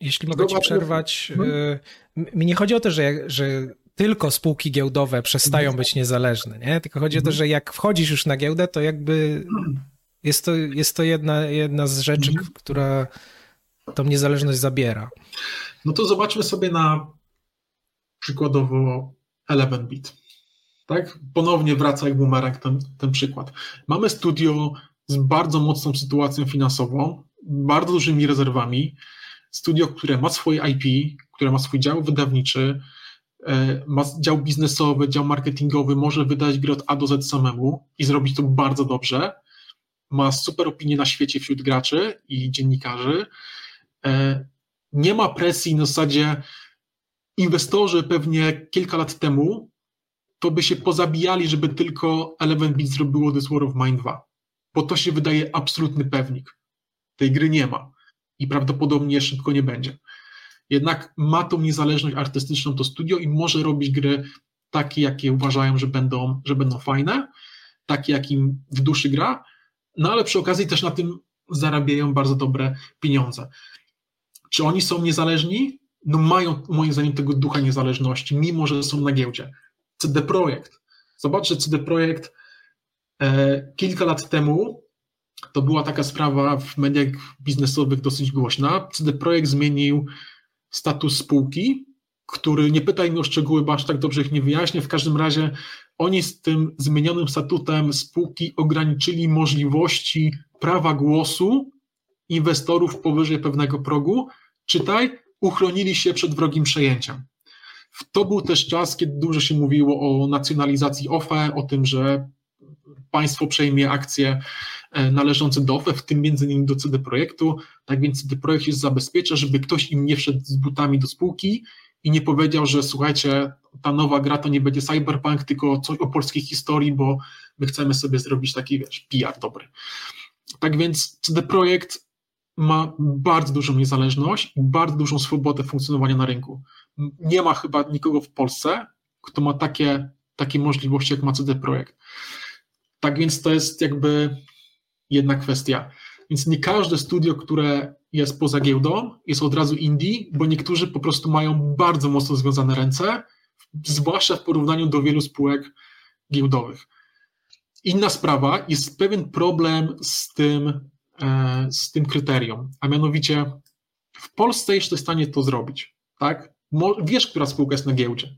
jeśli mogę ci przerwać, no. Y, mi nie chodzi o to, że, że tylko spółki giełdowe przestają być niezależne, nie? Tylko chodzi o to, mhm. że jak wchodzisz już na giełdę, to jakby jest to, jest to jedna, jedna z rzeczy, mhm. która tą niezależność zabiera. No to zobaczmy sobie na przykładowo 11-bit. Tak? Ponownie wraca jak bumerang ten, ten przykład. Mamy studio z bardzo mocną sytuacją finansową, bardzo dużymi rezerwami, studio, które ma swoje IP, które ma swój dział wydawniczy, e, ma dział biznesowy, dział marketingowy, może wydać grę od A do Z samemu i zrobić to bardzo dobrze ma super opinię na świecie wśród graczy i dziennikarzy. E, nie ma presji na zasadzie inwestorzy pewnie kilka lat temu to by się pozabijali, żeby tylko Eleven Beat zrobiło This War of Mine 2, bo to się wydaje absolutny pewnik. Tej gry nie ma i prawdopodobnie szybko nie będzie. Jednak ma tą niezależność artystyczną to studio i może robić gry takie, jakie uważają, że będą, że będą fajne, takie, jakim w duszy gra, no ale przy okazji też na tym zarabiają bardzo dobre pieniądze. Czy oni są niezależni? No mają moim zdaniem tego ducha niezależności, mimo że są na giełdzie. CD Projekt. Zobaczcie, CD Projekt e, kilka lat temu to była taka sprawa w mediach biznesowych dosyć głośna. CD Projekt zmienił status spółki, który nie pytaj mnie o szczegóły, bo aż tak dobrze ich nie wyjaśnię. W każdym razie oni z tym zmienionym statutem spółki ograniczyli możliwości prawa głosu inwestorów powyżej pewnego progu. Czytaj, uchronili się przed wrogim przejęciem. To był też czas, kiedy dużo się mówiło o nacjonalizacji OFE, o tym, że państwo przejmie akcje e, należące do OFE, w tym między innymi do CD Projektu. Tak więc CD Projekt się zabezpiecza, żeby ktoś im nie wszedł z butami do spółki i nie powiedział, że słuchajcie, ta nowa gra to nie będzie cyberpunk, tylko coś o polskiej historii, bo my chcemy sobie zrobić taki, wiesz, PR dobry. Tak więc CD Projekt ma bardzo dużą niezależność i bardzo dużą swobodę funkcjonowania na rynku. Nie ma chyba nikogo w Polsce, kto ma takie, takie możliwości, jak ma CD Projekt. Tak więc to jest jakby jedna kwestia. Więc nie każde studio, które jest poza giełdą, jest od razu indie, bo niektórzy po prostu mają bardzo mocno związane ręce, zwłaszcza w porównaniu do wielu spółek giełdowych. Inna sprawa, jest pewien problem z tym, e, z tym kryterium, a mianowicie w Polsce jeszcze w stanie to zrobić, tak? Wiesz, która spółka jest na giełdzie,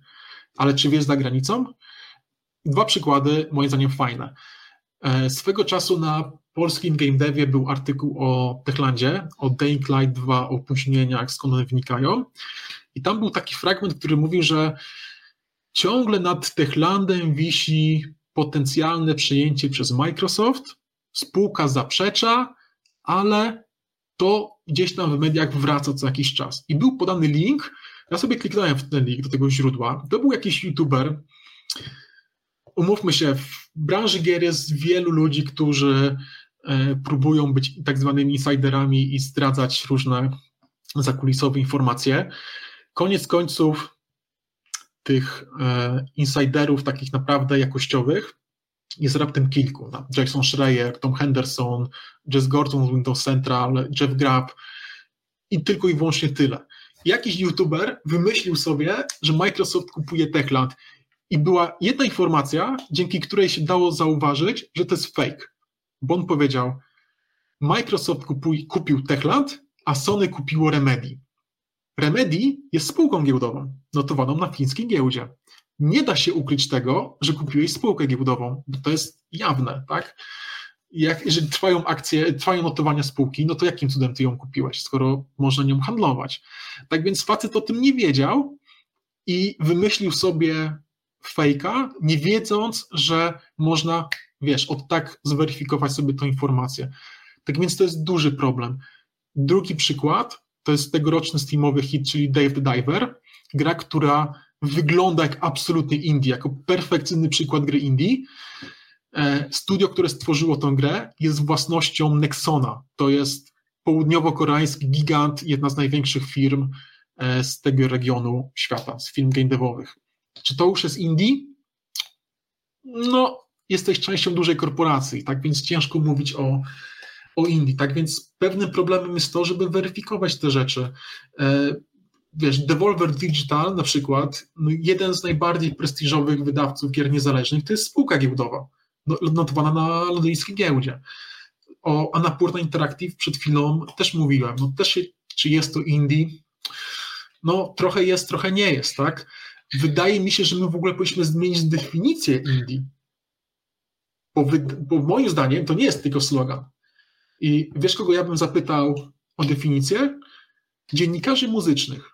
ale czy wiesz za granicą? Dwa przykłady, moim zdaniem, fajne. E, swego czasu na polskim game devie był artykuł o Techlandzie, o Dying Light 2, o opóźnieniach, skąd one wynikają. I tam był taki fragment, który mówił, że ciągle nad Techlandem wisi potencjalne przejęcie przez Microsoft, spółka zaprzecza, ale to gdzieś tam w mediach wraca co jakiś czas. I był podany link, ja sobie kliknąłem w ten link do tego źródła. To był jakiś youtuber, umówmy się, w branży gier jest wielu ludzi, którzy próbują być tak zwanymi insiderami i zdradzać różne zakulisowe informacje. Koniec końców tych e, insiderów takich naprawdę jakościowych jest raptem kilku. No, Jackson Schreier, Tom Henderson, Jess Gordon z Windows Central, Jeff Grapp i tylko i wyłącznie tyle. Jakiś youtuber wymyślił sobie, że Microsoft kupuje Techland i była jedna informacja, dzięki której się dało zauważyć, że to jest fake. Bo on powiedział, Microsoft kupuj, kupił Techland, a Sony kupiło Remedy. Remedy jest spółką giełdową, notowaną na fińskiej giełdzie. Nie da się ukryć tego, że kupiłeś spółkę giełdową, bo to jest jawne, tak? Jak, jeżeli trwają akcje, trwają notowania spółki, no to jakim cudem ty ją kupiłeś, skoro można nią handlować? Tak więc facet o tym nie wiedział i wymyślił sobie fejka, nie wiedząc, że można, wiesz, od tak zweryfikować sobie tą informację. Tak więc to jest duży problem. Drugi przykład to jest tegoroczny steamowy hit, czyli Dave the Diver, gra, która wygląda jak absolutny indie, jako perfekcyjny przykład gry indie. E, studio, które stworzyło tę grę jest własnością Nexona. To jest południowo-koreański gigant, jedna z największych firm e, z tego regionu świata, z firm game devowych. Czy to już jest indie? No, jesteś częścią dużej korporacji, tak więc ciężko mówić o, o indie. Tak więc pewnym problemem jest to, żeby weryfikować te rzeczy. E, wiesz, Devolver Digital na przykład, no jeden z najbardziej prestiżowych wydawców gier niezależnych, to jest spółka giełdowa, no, notowana na londyńskiej giełdzie. O Anapurna Interactive przed chwilą też mówiłem, no też czy jest to indie? No trochę jest, trochę nie jest, tak? wydaje mi się, że my w ogóle powinniśmy zmienić definicję indie. Bo, wy, bo moim zdaniem to nie jest tylko slogan. I wiesz, kogo ja bym zapytał o definicję? Dziennikarzy muzycznych.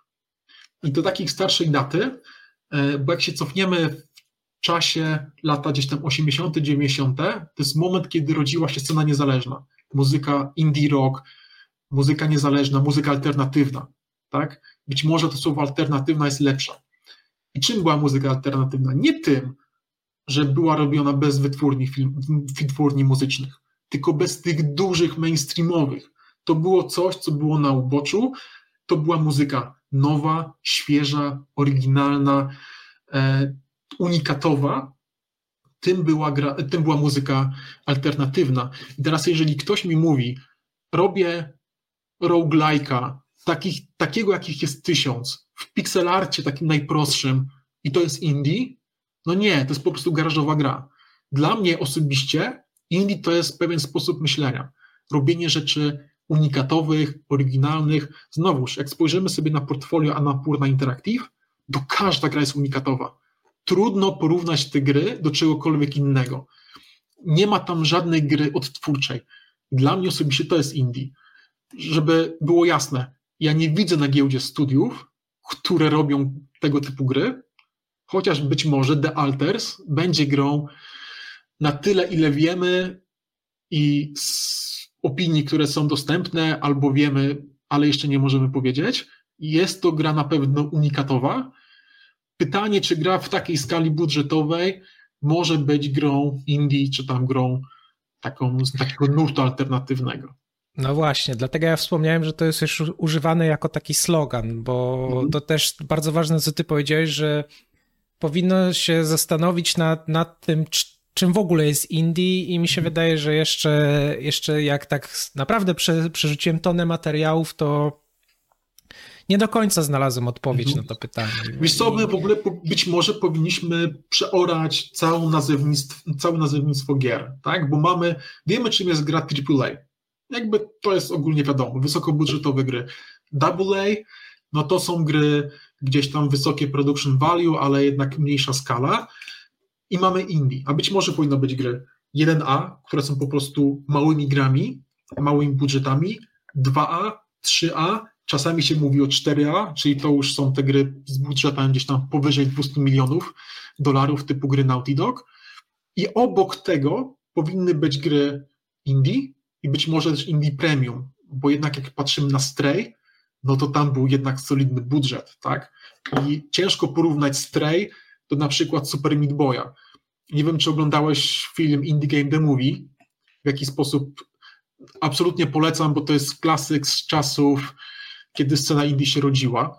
I to takich starszej daty, e, bo jak się cofniemy w czasie lata gdzieś tam 80., 90., to jest moment, kiedy rodziła się scena niezależna. Muzyka indie rock, muzyka niezależna, muzyka alternatywna. Tak? Być może to słowo alternatywna jest lepsza. I czym była muzyka alternatywna? Nie tym, że była robiona bez wytwórni, film, wytwórni muzycznych, tylko bez tych dużych mainstreamowych. To było coś, co było na uboczu, to była muzyka nowa, świeża, oryginalna, e, unikatowa, tym była, gra, tym była muzyka alternatywna. I teraz, jeżeli ktoś mi mówi, robię roguelike'a, takich, takiego jakich jest tysiąc, w pixelarcie takim najprostszym i to jest indie, no nie, to jest po prostu garażowa gra. Dla mnie osobiście indie to jest pewien sposób myślenia. Robienie rzeczy unikatowych, oryginalnych. Znowuż, jak spojrzymy sobie na portfolio Annapurna Interactive, to każda gra jest unikatowa. Trudno porównać te gry do czegokolwiek innego. Nie ma tam żadnej gry odtwórczej. Dla mnie osobiście to jest indie. Żeby było jasne, ja nie widzę na giełdzie studiów, które robią tego typu gry, chociaż być może The Alters będzie grą na tyle, ile wiemy i z opinii, które są dostępne, albo wiemy, ale jeszcze nie możemy powiedzieć. Jest to gra na pewno unikatowa. Pytanie, czy gra w takiej skali budżetowej może być grą indie, czy tam grą taką, z takiego nurtu alternatywnego. No właśnie, dlatego ja wspomniałem, że to jest już używane jako taki slogan, bo mhm. to też bardzo ważne, co ty powiedziałeś, że powinno się zastanowić nad, nad tym, czym w ogóle jest indie i mi się mhm. wydaje, że jeszcze, jeszcze jak tak naprawdę prze, przerzuciłem tonę materiałów, to nie do końca znalazłem odpowiedź mhm. na to pytanie. Wiesz co, my w ogóle być może powinniśmy przeorać całą nazewnictwo, całe nazewnictwo gier, tak? Bo mamy, wiemy czym jest gra AAA. Jakby to jest ogólnie wiadomo, wysokobudżetowe gry. AA, no to są gry gdzieś tam wysokie production value, ale jednak mniejsza skala. I mamy indie, a być może powinno być gry 1A, które są po prostu małymi grami, małymi budżetami, 2A, 3A, czasami się mówi o 4A, czyli to już są te gry z budżetem gdzieś tam powyżej 200 milionów dolarów typu gry Naughty Dog. I obok tego powinny być gry indie i być może też indie premium, bo jednak jak patrzymy na Stray, no to tam był jednak solidny budżet, tak? I ciężko porównać Stray do na przykład Super Meat Boya. Nie wiem, czy oglądałeś film Indie Game The Movie, w jaki sposób absolutnie polecam, bo to jest klasyk z czasów, kiedy scena indie się rodziła.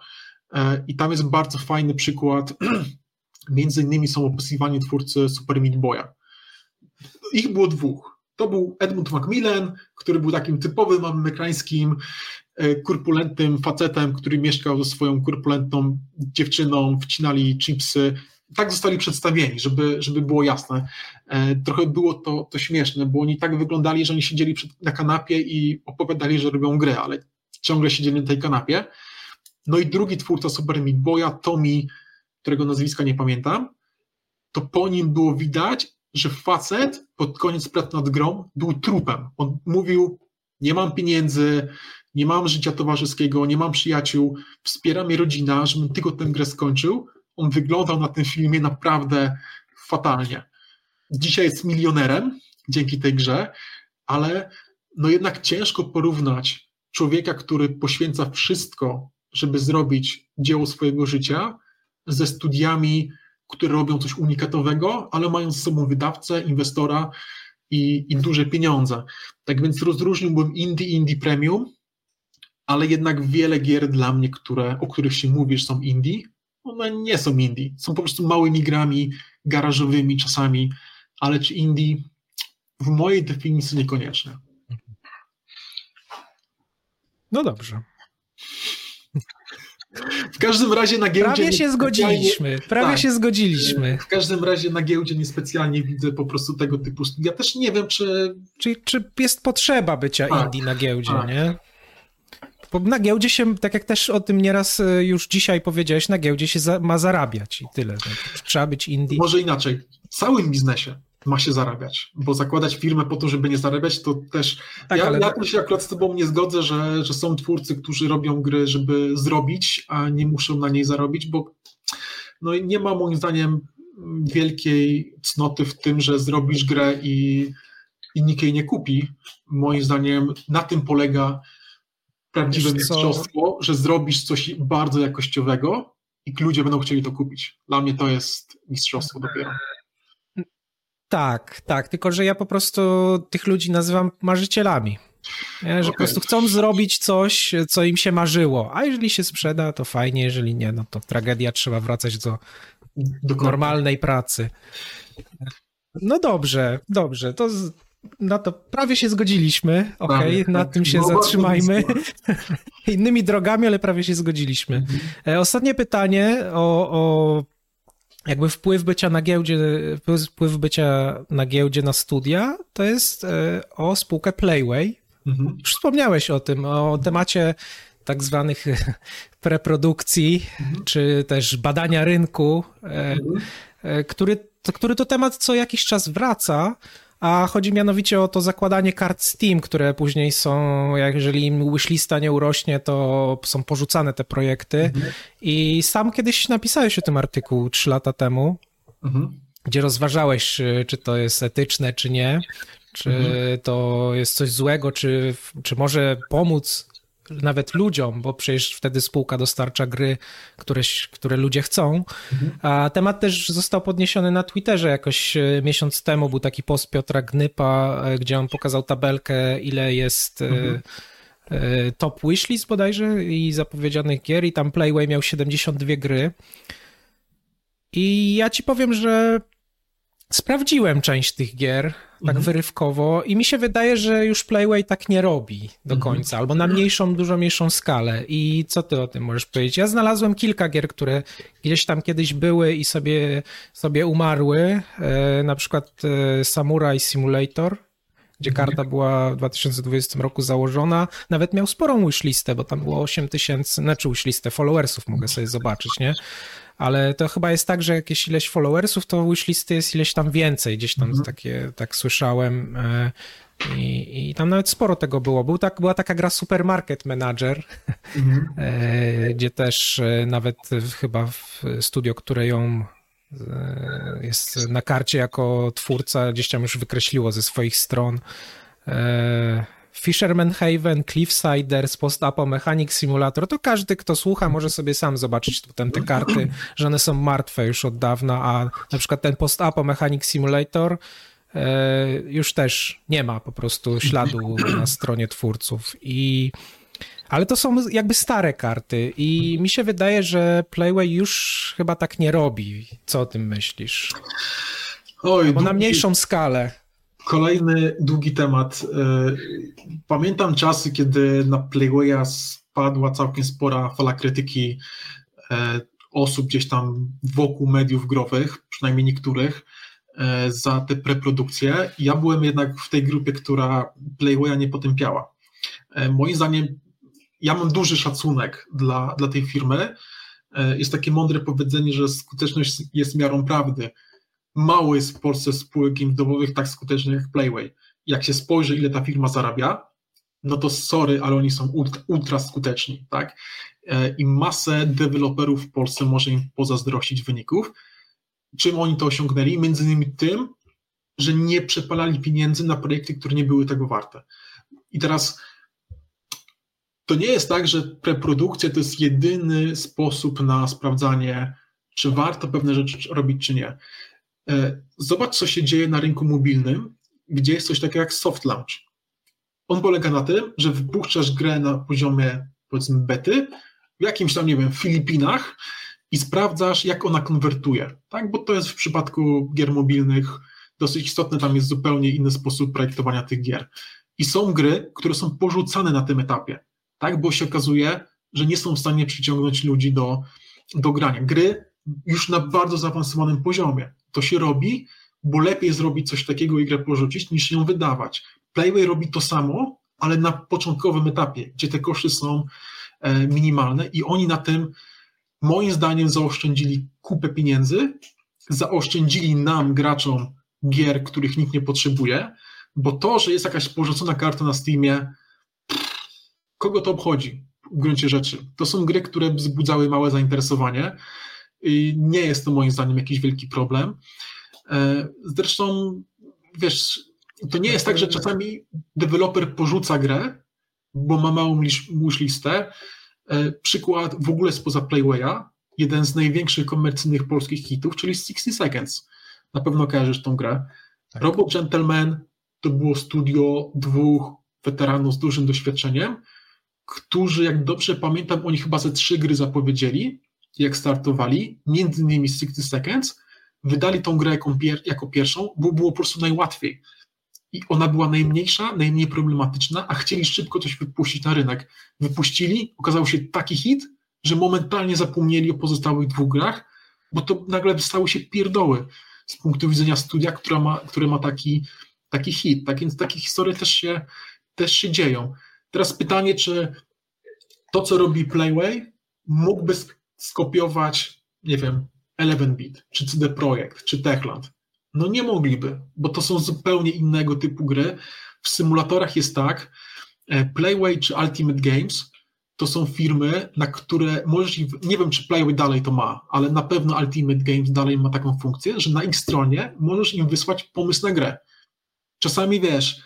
E, I tam jest bardzo fajny przykład. Między innymi są opisywani twórcy Super Meat Boya. Ich było dwóch. To był Edmund Macmillan, który był takim typowym amerykańskim E, kurpulentnym facetem, który mieszkał ze swoją kurpulentną dziewczyną, wcinali chipsy. Tak zostali przedstawieni, żeby, żeby było jasne. E, trochę było to, to śmieszne, bo oni tak wyglądali, że oni siedzieli na kanapie i opowiadali, że robią grę, ale ciągle siedzieli na tej kanapie. No i drugi twórca Super Meat Boya, Tommy, którego nazwiska nie pamiętam, to po nim było widać, że facet pod koniec pracy nad grą był trupem. On mówił, nie mam pieniędzy, nie mam życia towarzyskiego, nie mam przyjaciół, wspiera mnie rodzina, żebym tylko tę grę skończył. On wyglądał na tym filmie naprawdę fatalnie. Dzisiaj jest milionerem dzięki tej grze, ale no jednak ciężko porównać człowieka, który poświęca wszystko, żeby zrobić dzieło swojego życia, ze studiami, które robią coś unikatowego, ale mają ze sobą wydawcę, inwestora i, i duże pieniądze. Tak więc rozróżniłbym indie, indie premium, ale jednak wiele gier dla mnie, które, o których się mówi, że są indie, one nie są indie. Są po prostu małymi grami, garażowymi czasami, ale czy indie w mojej definicji niekoniecznie. No dobrze. W każdym razie na giełdzie. Prawie się zgodziliśmy. Prawie tak, się zgodziliśmy. W każdym razie na giełdzie niespecjalnie widzę po prostu tego typu studia. Też nie wiem, czy. Czyli czy jest potrzeba bycia tak, indie na giełdzie, tak. nie? Bo na giełdzie się, tak jak też o tym nieraz e, już dzisiaj powiedziałeś, na giełdzie się za, ma zarabiać i tyle. Tak? Trzeba być indie. Może inaczej. W całym biznesie ma się zarabiać, bo zakładać firmę po to, żeby nie zarabiać, to też... Tak, ja, ale... ja się akurat z tobą nie zgodzę, że, że są twórcy, którzy robią gry, żeby zrobić, a nie muszą na niej zarobić, bo no nie ma moim zdaniem wielkiej cnoty w tym, że zrobisz grę i, i nikt jej nie kupi. Moim zdaniem na tym polega prawdziwe mistrzostwo, że zrobisz coś bardzo jakościowego i ludzie będą chcieli to kupić. Dla mnie to jest mistrzostwo dopiero. Tak, tak, tylko że ja po prostu tych ludzi nazywam marzycielami. Nie? Że okay. po prostu chcą zrobić coś, co im się marzyło. A jeżeli się sprzeda, to fajnie, jeżeli nie, no to tragedia, trzeba wracać do, normalnej pracy. No dobrze, dobrze. To z, no to prawie się zgodziliśmy. Okej, okay, na tak. tym się zatrzymajmy. Innymi drogami, ale prawie się zgodziliśmy. Mhm. Ostatnie pytanie o, o jakby wpływ bycia na giełdzie, wpływ bycia na giełdzie na studia, to jest e, o spółkę Playway. Mhm. Już wspomniałeś o tym, o temacie tak zwanych preprodukcji, mhm. czy też badania rynku, e, mhm. który, który to temat co jakiś czas wraca, a chodzi mianowicie o to zakładanie kart Steam, które później są, jeżeli im wishlista nie urośnie, to są porzucane te projekty. Mhm. I sam kiedyś napisałeś o tym artykuł trzy lata temu, mhm. gdzie rozważałeś, czy to jest etyczne, czy nie, czy mhm. to jest coś złego, czy, czy może pomóc nawet ludziom, bo przecież wtedy spółka dostarcza gry, które, które ludzie chcą. Mhm. A temat też został podniesiony na Twitterze jakoś e, miesiąc temu. Był taki post Piotra Gnypa, e, gdzie on pokazał tabelkę, ile jest e, mhm. top wishlist bodajże i zapowiedzianych gier i tam Playway miał 72 gry. I ja ci powiem, że Sprawdziłem część tych gier tak mhm. wyrywkowo i mi się wydaje, że już Playway tak nie robi do mhm. końca, albo na mniejszą, dużo mniejszą skalę. I co ty o tym możesz powiedzieć? Ja znalazłem kilka gier, które gdzieś tam kiedyś były i sobie, sobie umarły, e, na przykład e, Samurai Simulator, gdzie mhm. karta była w 2020 roku założona. Nawet miał sporą wishlistę, bo tam było 8 tysięcy, znaczy wishlistę followersów mogę sobie zobaczyć, nie? Ale to chyba jest tak, że jakieś ileś followersów, to wishlisty jest ileś tam więcej, gdzieś tam mhm. takie, tak słyszałem. E, I, I, tam nawet sporo tego było. Był tak, była taka gra Supermarket Manager, mhm. E, gdzie też e, nawet chyba w studio, które ją jest na karcie jako twórca, gdzieś tam już wykreśliło ze swoich stron. Fisherman Haven, Cliffsiders, Post-Apo Mechanic Simulator, to każdy, kto słucha, może sobie sam zobaczyć potem te karty, że one są martwe już od dawna, a na przykład ten Post-Apo Mechanic Simulator e, już też nie ma po prostu śladu na stronie twórców i ale to są jakby stare karty i mi się wydaje, że Playway już chyba tak nie robi. Co o tym myślisz? Oj, Bo na mniejszą skalę. Kolejny długi temat. E, pamiętam czasy, kiedy na Playwaya spadła całkiem spora fala krytyki e, osób gdzieś tam wokół mediów growych, przynajmniej niektórych, e, za te preprodukcje. Ja byłem jednak w tej grupie, która Playwaya nie potępiała. Moim zdaniem, ja mam duży szacunek dla, dla tej firmy. Jest takie mądre powiedzenie, że skuteczność jest miarą prawdy mało jest w Polsce spółek game tak skutecznych jak Playway. Jak się spojrzy, ile ta firma zarabia, no to sorry, ale oni są ultra, ultra skuteczni, tak? E, I masę deweloperów w Polsce może im pozazdrościć wyników. Czym oni to osiągnęli? Między innymi tym, że nie przepalali pieniędzy na projekty, które nie były tego warte. I teraz to nie jest tak, że preprodukcja to jest jedyny sposób na sprawdzanie, czy warto pewne rzeczy robić, czy nie. E, zobacz, co się dzieje na rynku mobilnym, gdzie jest coś takiego jak soft launch. On polega na tym, że wypuszczasz grę na poziomie, powiedzmy, bety, w jakimś tam, nie wiem, Filipinach i sprawdzasz, jak ona konwertuje, tak? Bo to jest w przypadku gier mobilnych dosyć istotne, tam jest zupełnie inny sposób projektowania tych gier. I są gry, które są porzucane na tym etapie, tak? Bo się okazuje, że nie są w stanie przyciągnąć ludzi do, do grania. Gry już na bardzo zaawansowanym poziomie to się robi, bo lepiej zrobić coś takiego i grę porzucić, niż ją wydawać. Playway robi to samo, ale na początkowym etapie, gdzie te koszty są e, minimalne i oni na tym, moim zdaniem, zaoszczędzili kupę pieniędzy, zaoszczędzili nam, graczom, gier, których nikt nie potrzebuje, bo to, że jest jakaś porzucona karta na Steamie, kogo to obchodzi w gruncie rzeczy? To są gry, które wzbudzały małe zainteresowanie nie jest to moim zdaniem jakiś wielki problem. E, zresztą, wiesz, to nie jest tak, że czasami deweloper porzuca grę, bo ma małą listę. E, przykład w ogóle spoza Playwaya, jeden z największych komercyjnych polskich hitów, czyli 60 Seconds. Na pewno kojarzysz tą grę. Tak. Robot Gentleman to było studio dwóch weteranów z dużym doświadczeniem, którzy, jak dobrze pamiętam, oni chyba ze trzy gry zapowiedzieli, jak startowali, między innymi 60 Seconds, wydali tą grę jako, pier jako pierwszą, bo było po prostu najłatwiej. I ona była najmniejsza, najmniej problematyczna, a chcieli szybko coś wypuścić na rynek. Wypuścili, okazał się taki hit, że momentalnie zapomnieli o pozostałych dwóch grach, bo to nagle stały się pierdoły z punktu widzenia studia, która ma, które ma taki, taki hit. Tak więc takie historie też się, też się dzieją. Teraz pytanie, czy to, co robi Playway, mógłby skopiować, nie wiem, 11-bit, czy CD Projekt, czy Techland? No nie mogliby, bo to są zupełnie innego typu gry. W symulatorach jest tak, e, Playway czy Ultimate Games to są firmy, na które możesz, nie wiem czy Playway dalej to ma, ale na pewno Ultimate Games dalej ma taką funkcję, że na ich stronie możesz im wysłać pomysł na grę. Czasami wiesz,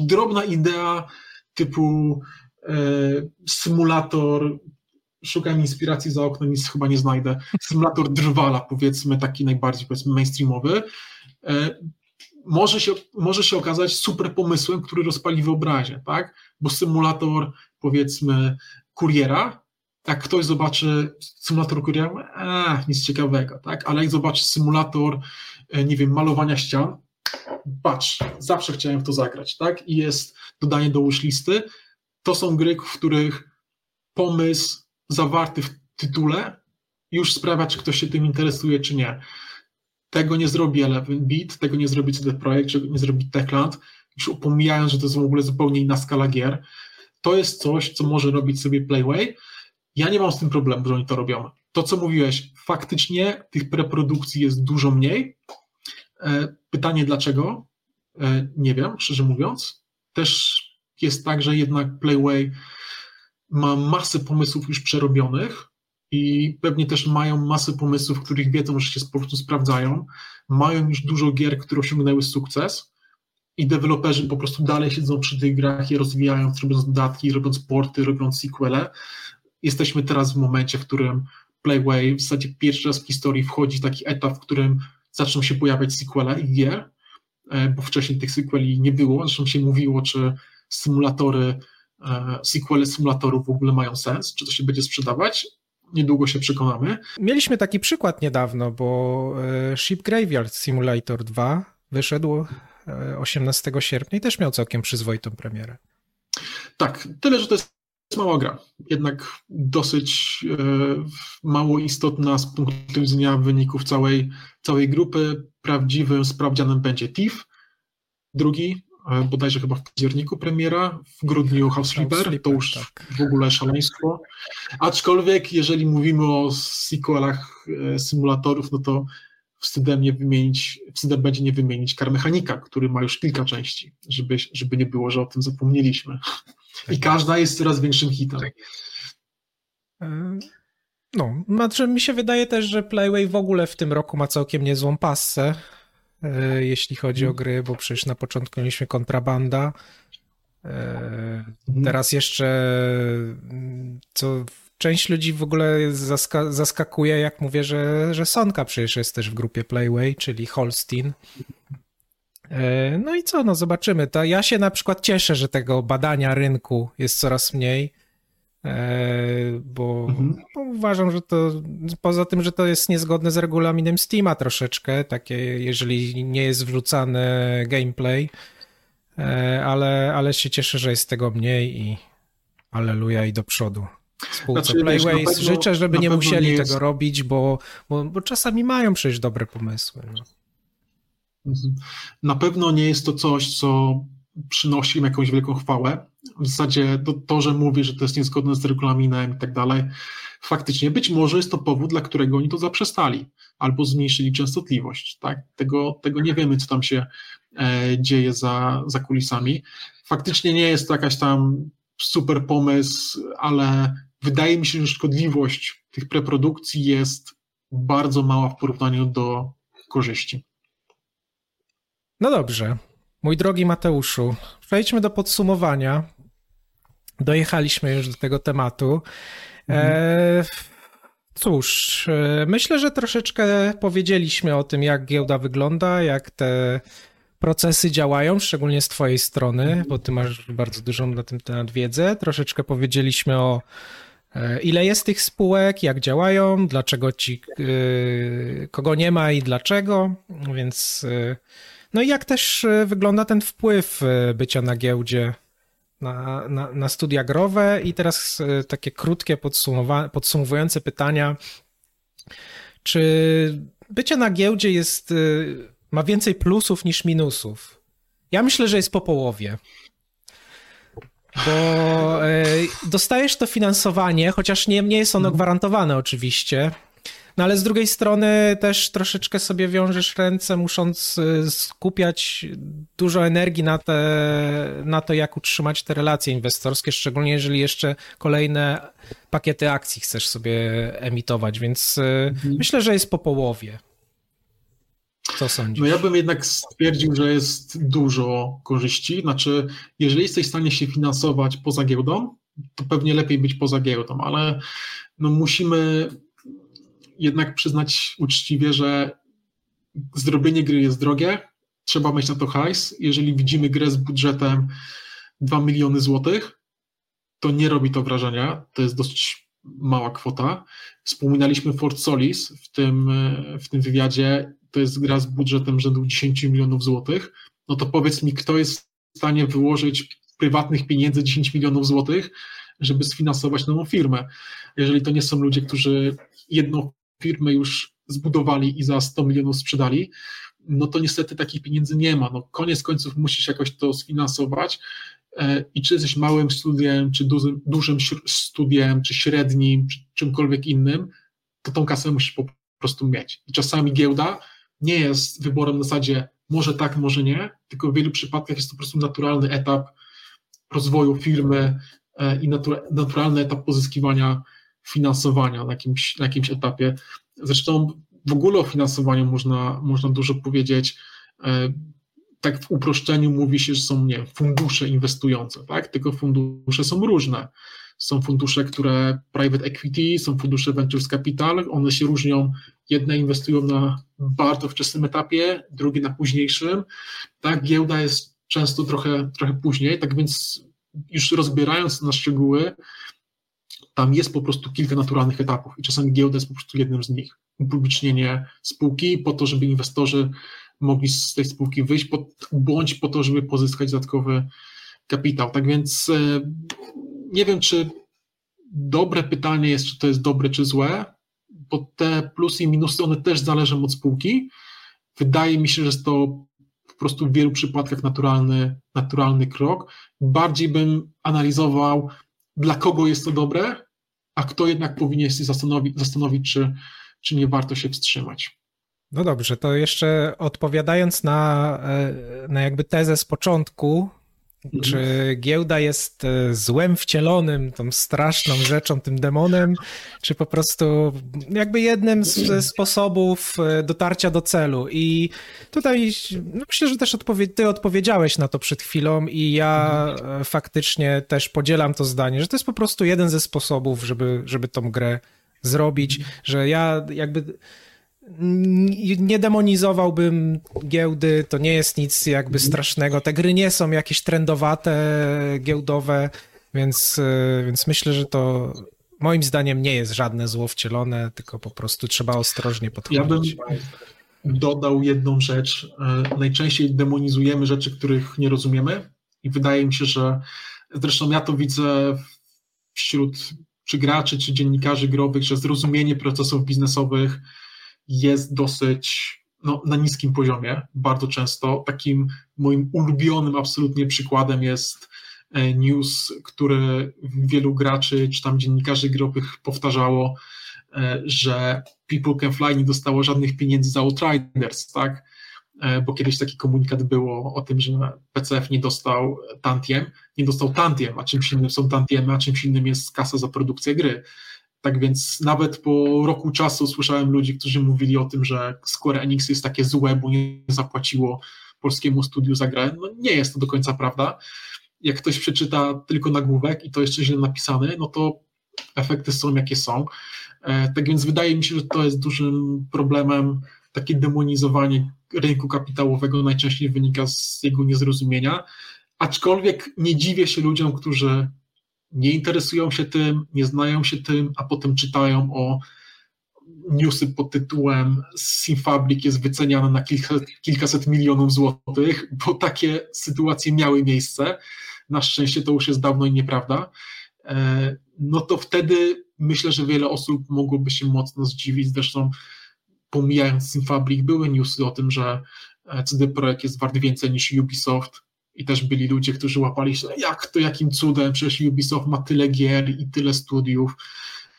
drobna idea typu e, symulator, szukam inspiracji za oknem, nic chyba nie znajdę, symulator drwala powiedzmy, taki najbardziej powiedzmy mainstreamowy, e, może się, może się okazać super pomysłem, który rozpali wyobraźnię, tak? Bo symulator powiedzmy kuriera, jak ktoś zobaczy symulator kuriera, a, nic ciekawego, tak? Ale jak zobaczy symulator, e, nie wiem, malowania ścian, patrz, zawsze chciałem w to zagrać, tak? I jest dodanie do listy. To są gry, w których pomysł zawarty w tytule już sprawia, czy ktoś się tym interesuje, czy nie. Tego nie zrobi Eleven Beat, tego nie zrobi CD Projekt, czego nie zrobi Techland, już upomijając, że to jest w ogóle zupełnie inna skala gier to jest coś, co może robić sobie Playway. Ja nie mam z tym problemu, że oni to robią. To, co mówiłeś, faktycznie tych preprodukcji jest dużo mniej. E, pytanie dlaczego? E, nie wiem, szczerze mówiąc. Też jest tak, że jednak Playway ma masę pomysłów już przerobionych i pewnie też mają masę pomysłów, których wiedzą, że się po prostu sprawdzają. Mają już dużo gier, które osiągnęły sukces i deweloperzy po prostu dalej siedzą przy tych grach, je rozwijając, robiąc dodatki, robiąc porty, robiąc sequele. Jesteśmy teraz w momencie, w którym Playway w zasadzie pierwszy raz w historii wchodzi taki etap, w którym zaczną się pojawiać sequele i gier, e, bo wcześniej tych sequeli nie było, zresztą się mówiło, czy symulatory, sequele symulatorów w ogóle mają sens, czy to się będzie sprzedawać. Niedługo się przekonamy. Mieliśmy taki przykład niedawno, bo e, Ship Graveyard Simulator 2 wyszedł 18 sierpnia i też miał całkiem przyzwoitą premierę. Tak, tyle, że to jest mała gra, jednak dosyć e, mało istotna z punktu widzenia wyników całej, całej grupy. Prawdziwym sprawdzianem będzie TIF, drugi, e, bodajże chyba w październiku premiera, w grudniu House Flipper, to już tak. w ogóle szaleństwo. Aczkolwiek, jeżeli mówimy o sequelach e, symulatorów, no to wstydem nie wymienić, wstydem będzie nie wymienić Karmechanika, który ma już kilka części, żeby, żeby nie było, że o tym zapomnieliśmy. I każda jest coraz większym hitem. Tak. No, znaczy mi się wydaje też, że Playway w ogóle w tym roku ma całkiem niezłą passę, e, jeśli chodzi o mhm. gry, bo przecież na początku mieliśmy kontrabanda. E, mhm. Teraz jeszcze, co część ludzi w ogóle zaska zaskakuje, jak mówię, że, że Sonka przecież jest też w grupie Playway, czyli Holstein. E, no i co, no zobaczymy. To ja się na przykład cieszę, że tego badania rynku jest coraz mniej, e, bo, mhm. bo, uważam, że to poza tym, że to jest niezgodne z regulaminem Steama troszeczkę, takie jeżeli nie jest wrzucany gameplay, e, ale, ale się cieszę, że jest tego mniej i aleluja i do przodu spółce znaczy, Playways. Pewno, Życzę, żeby nie musieli nie tego robić, bo, bo, bo, czasami mają przecież dobre pomysły. No. Na pewno nie jest to coś, co przynosi im jakąś wielką chwałę. W zasadzie to, to, że mówię, że to jest niezgodne z regulaminem i tak dalej, faktycznie być może jest to powód, dla którego oni to zaprzestali albo zmniejszyli częstotliwość. Tak? Tego, tego nie wiemy, co tam się e, dzieje za, za kulisami. Faktycznie nie jest to jakaś tam super pomysł, ale wydaje mi się, że szkodliwość tych preprodukcji jest bardzo mała w porównaniu do korzyści. No dobrze. Mój drogi Mateuszu, przejdźmy do podsumowania. Dojechaliśmy już do tego tematu. E, cóż, e, myślę, że troszeczkę powiedzieliśmy o tym, jak giełda wygląda, jak te procesy działają, szczególnie z Twojej strony, bo Ty masz bardzo dużą na ten temat wiedzę. Troszeczkę powiedzieliśmy o e, ile jest tych spółek, jak działają, dlaczego ci, kogo nie ma i dlaczego, więc no i jak też wygląda ten wpływ bycia na giełdzie na, na, na studia growe i teraz e, takie krótkie podsumowujące pytania. Czy bycie na giełdzie jest, e, ma więcej plusów niż minusów? Ja myślę, że jest po połowie. Bo e, dostajesz to finansowanie, chociaż nie, nie jest ono mhm. gwarantowane oczywiście, no ale z drugiej strony też troszeczkę sobie wiążesz ręce, musząc y, skupiać dużo energii na, te, na to, jak utrzymać te relacje inwestorskie, szczególnie jeżeli jeszcze kolejne pakiety akcji chcesz sobie emitować, więc y, mhm. myślę, że jest po połowie. Co sądzisz? No ja bym jednak stwierdził, że jest dużo korzyści. Znaczy, jeżeli jesteś w stanie się finansować poza giełdą, to pewnie lepiej być poza giełdą, ale no musimy jednak przyznać uczciwie, że zrobienie gry jest drogie, trzeba mieć na to hajs. Jeżeli widzimy grę z budżetem 2 miliony złotych, to nie robi to wrażenia, to jest dość mała kwota. Wspominaliśmy Fort Solis w tym, w tym wywiadzie, to jest gra z budżetem rzędu 10 milionów złotych, no to powiedz mi, kto jest w stanie wyłożyć prywatnych pieniędzy 10 milionów złotych, żeby sfinansować nową firmę. Jeżeli to nie są ludzie, którzy jedną firmy już zbudowali i za 100 milionów sprzedali, no to niestety takich pieniędzy nie ma. No koniec końców musisz jakoś to sfinansować e, i czy jesteś małym studiem, czy dużym, dużym studiem, czy średnim, czy czymkolwiek innym, to tą kasę musisz po prostu mieć. I czasami giełda nie jest wyborem na zasadzie może tak, może nie, tylko w wielu przypadkach jest to po prostu naturalny etap rozwoju firmy e, i naturalny etap pozyskiwania finansowania na jakimś, na jakimś etapie. Zresztą w ogóle o finansowaniu można, można dużo powiedzieć. E, tak w uproszczeniu mówi się, że są nie, fundusze inwestujące, tak? tylko fundusze są różne. Są fundusze, które private equity, są fundusze ventures capital, one się różnią. Jedne inwestują na bardzo wczesnym etapie, drugie na późniejszym. Tak, giełda jest często trochę, trochę później, tak więc już rozbierając na szczegóły, tam jest po prostu kilka naturalnych etapów i czasami giełda jest po prostu jednym z nich. Upublicznienie spółki po to, żeby inwestorzy mogli z tej spółki wyjść, bądź po to, żeby pozyskać dodatkowy kapitał. Tak więc e, nie wiem, czy dobre pytanie jest, czy to jest dobre, czy złe, bo te plusy i minusy, one też zależą od spółki. Wydaje mi się, że jest to po prostu w wielu przypadkach naturalny, naturalny krok. Bardziej bym analizował, dla kogo jest to dobre, a kto jednak powinien się zastanowić, zastanowić czy, czy nie warto się wstrzymać. No dobrze, to jeszcze odpowiadając na, e, na jakby tezę z początku. Czy giełda jest e, złem wcielonym, tą straszną rzeczą, tym demonem, czy po prostu jakby jednym z sposobów e, dotarcia do celu. I tutaj no myślę, że też odpowie ty odpowiedziałeś na to przed chwilą i ja mhm. faktycznie też podzielam to zdanie, że to jest po prostu jeden ze sposobów, żeby, żeby tą grę zrobić, mhm. że ja jakby nie demonizowałbym giełdy, to nie jest nic jakby strasznego. Te gry nie są jakieś trendowate, giełdowe, więc, e, więc myślę, że to moim zdaniem nie jest żadne zło wcielone, tylko po prostu trzeba ostrożnie podchodzić. Ja bym dodał jedną rzecz. E, najczęściej demonizujemy rzeczy, których nie rozumiemy i wydaje mi się, że zresztą ja to widzę wśród czy graczy, czy dziennikarzy growych, że zrozumienie procesów biznesowych jest dosyć no, na niskim poziomie, bardzo często. Takim moim ulubionym absolutnie przykładem jest e, news, który wielu graczy czy tam dziennikarzy growych powtarzało, e, że People Can Fly nie dostało żadnych pieniędzy za Outriders, tak? E, bo kiedyś taki komunikat było o tym, że PCF nie dostał tantiem, nie dostał tantiem, a czymś innym są tantiemy, a czymś innym jest kasa za produkcję gry Tak więc nawet po roku czasu słyszałem ludzi, którzy mówili o tym, że Square Enix jest takie złe, bo nie zapłaciło polskiemu studiu za grę. No nie jest to do końca prawda. Jak ktoś przeczyta tylko nagłówek i to jeszcze źle napisany, no to efekty są jakie są. E, tak więc wydaje mi się, że to jest dużym problemem. Takie demonizowanie rynku kapitałowego najczęściej wynika z jego niezrozumienia. Aczkolwiek nie dziwię się ludziom, którzy nie interesują się tym, nie znają się tym, a potem czytają o newsy pod tytułem Simfabrik jest wyceniany na kilkaset, kilkaset milionów złotych, bo takie sytuacje miały miejsce. Na szczęście to już jest dawno i nieprawda. E, no to wtedy myślę, że wiele osób mogłoby się mocno zdziwić. Zresztą pomijając Simfabrik, były newsy o tym, że CD Projekt jest wart więcej niż Ubisoft i też byli ludzie, którzy łapali się, jak to, jakim cudem, przecież Ubisoft ma tyle gier i tyle studiów.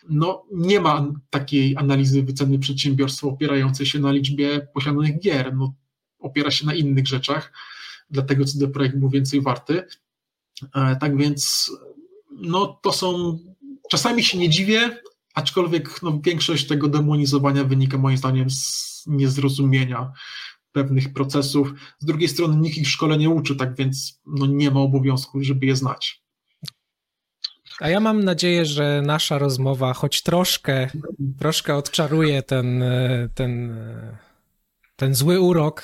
No, nie ma takiej analizy wyceny przedsiębiorstwa opierającej się na liczbie posiadanych gier. No, opiera się na innych rzeczach, dlatego CD Projekt był więcej warty. E, tak więc, no, to są. Czasami się nie dziwię, aczkolwiek no, większość tego demonizowania wynika moim zdaniem z niezrozumienia pewnych procesów. Z drugiej strony nikt ich w szkole nie uczy, tak więc no, nie ma obowiązku, żeby je znać. A ja mam nadzieję, że nasza rozmowa choć troszkę, troszkę odczaruje ten, ten, ten zły urok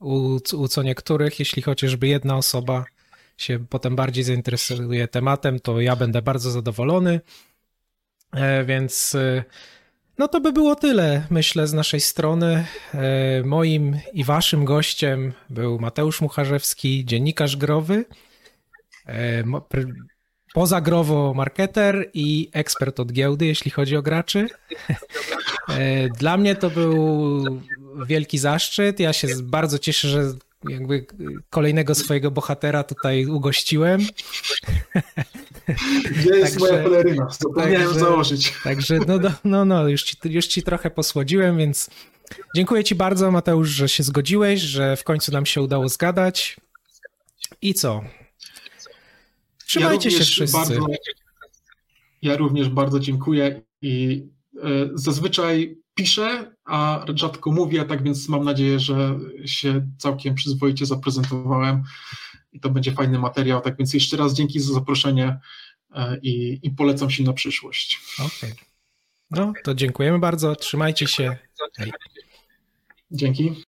u, u co niektórych, jeśli chociażby jedna osoba się potem bardziej zainteresuje tematem, to ja będę bardzo zadowolony. E, więc no to by było tyle, myślę, z naszej strony. E, moim i waszym gościem był Mateusz Mucharzewski, dziennikarz growy, pozagrowo marketer i ekspert od giełdy, jeśli chodzi o graczy. Dla mnie to był wielki zaszczyt. Ja się bardzo cieszę, że jakby kolejnego swojego bohatera tutaj ugościłem. Gdzie jest także, moja peleryna? Zapomniałem także, założyć. Także no, no, no, no już, ci, już ci trochę posłodziłem, więc dziękuję ci bardzo Mateusz, że się zgodziłeś, że w końcu nam się udało zgadać. I co? Trzymajcie ja się wszyscy. Bardzo, ja również bardzo dziękuję i e, zazwyczaj piszę, a rzadko mówię, tak więc mam nadzieję, że się całkiem przyzwoicie zaprezentowałem i to będzie fajny materiał. Tak więc jeszcze raz dzięki za zaproszenie e, i, i polecam się na przyszłość. Okej. Okay. No to dziękujemy bardzo, trzymajcie się. Hej. Dzięki.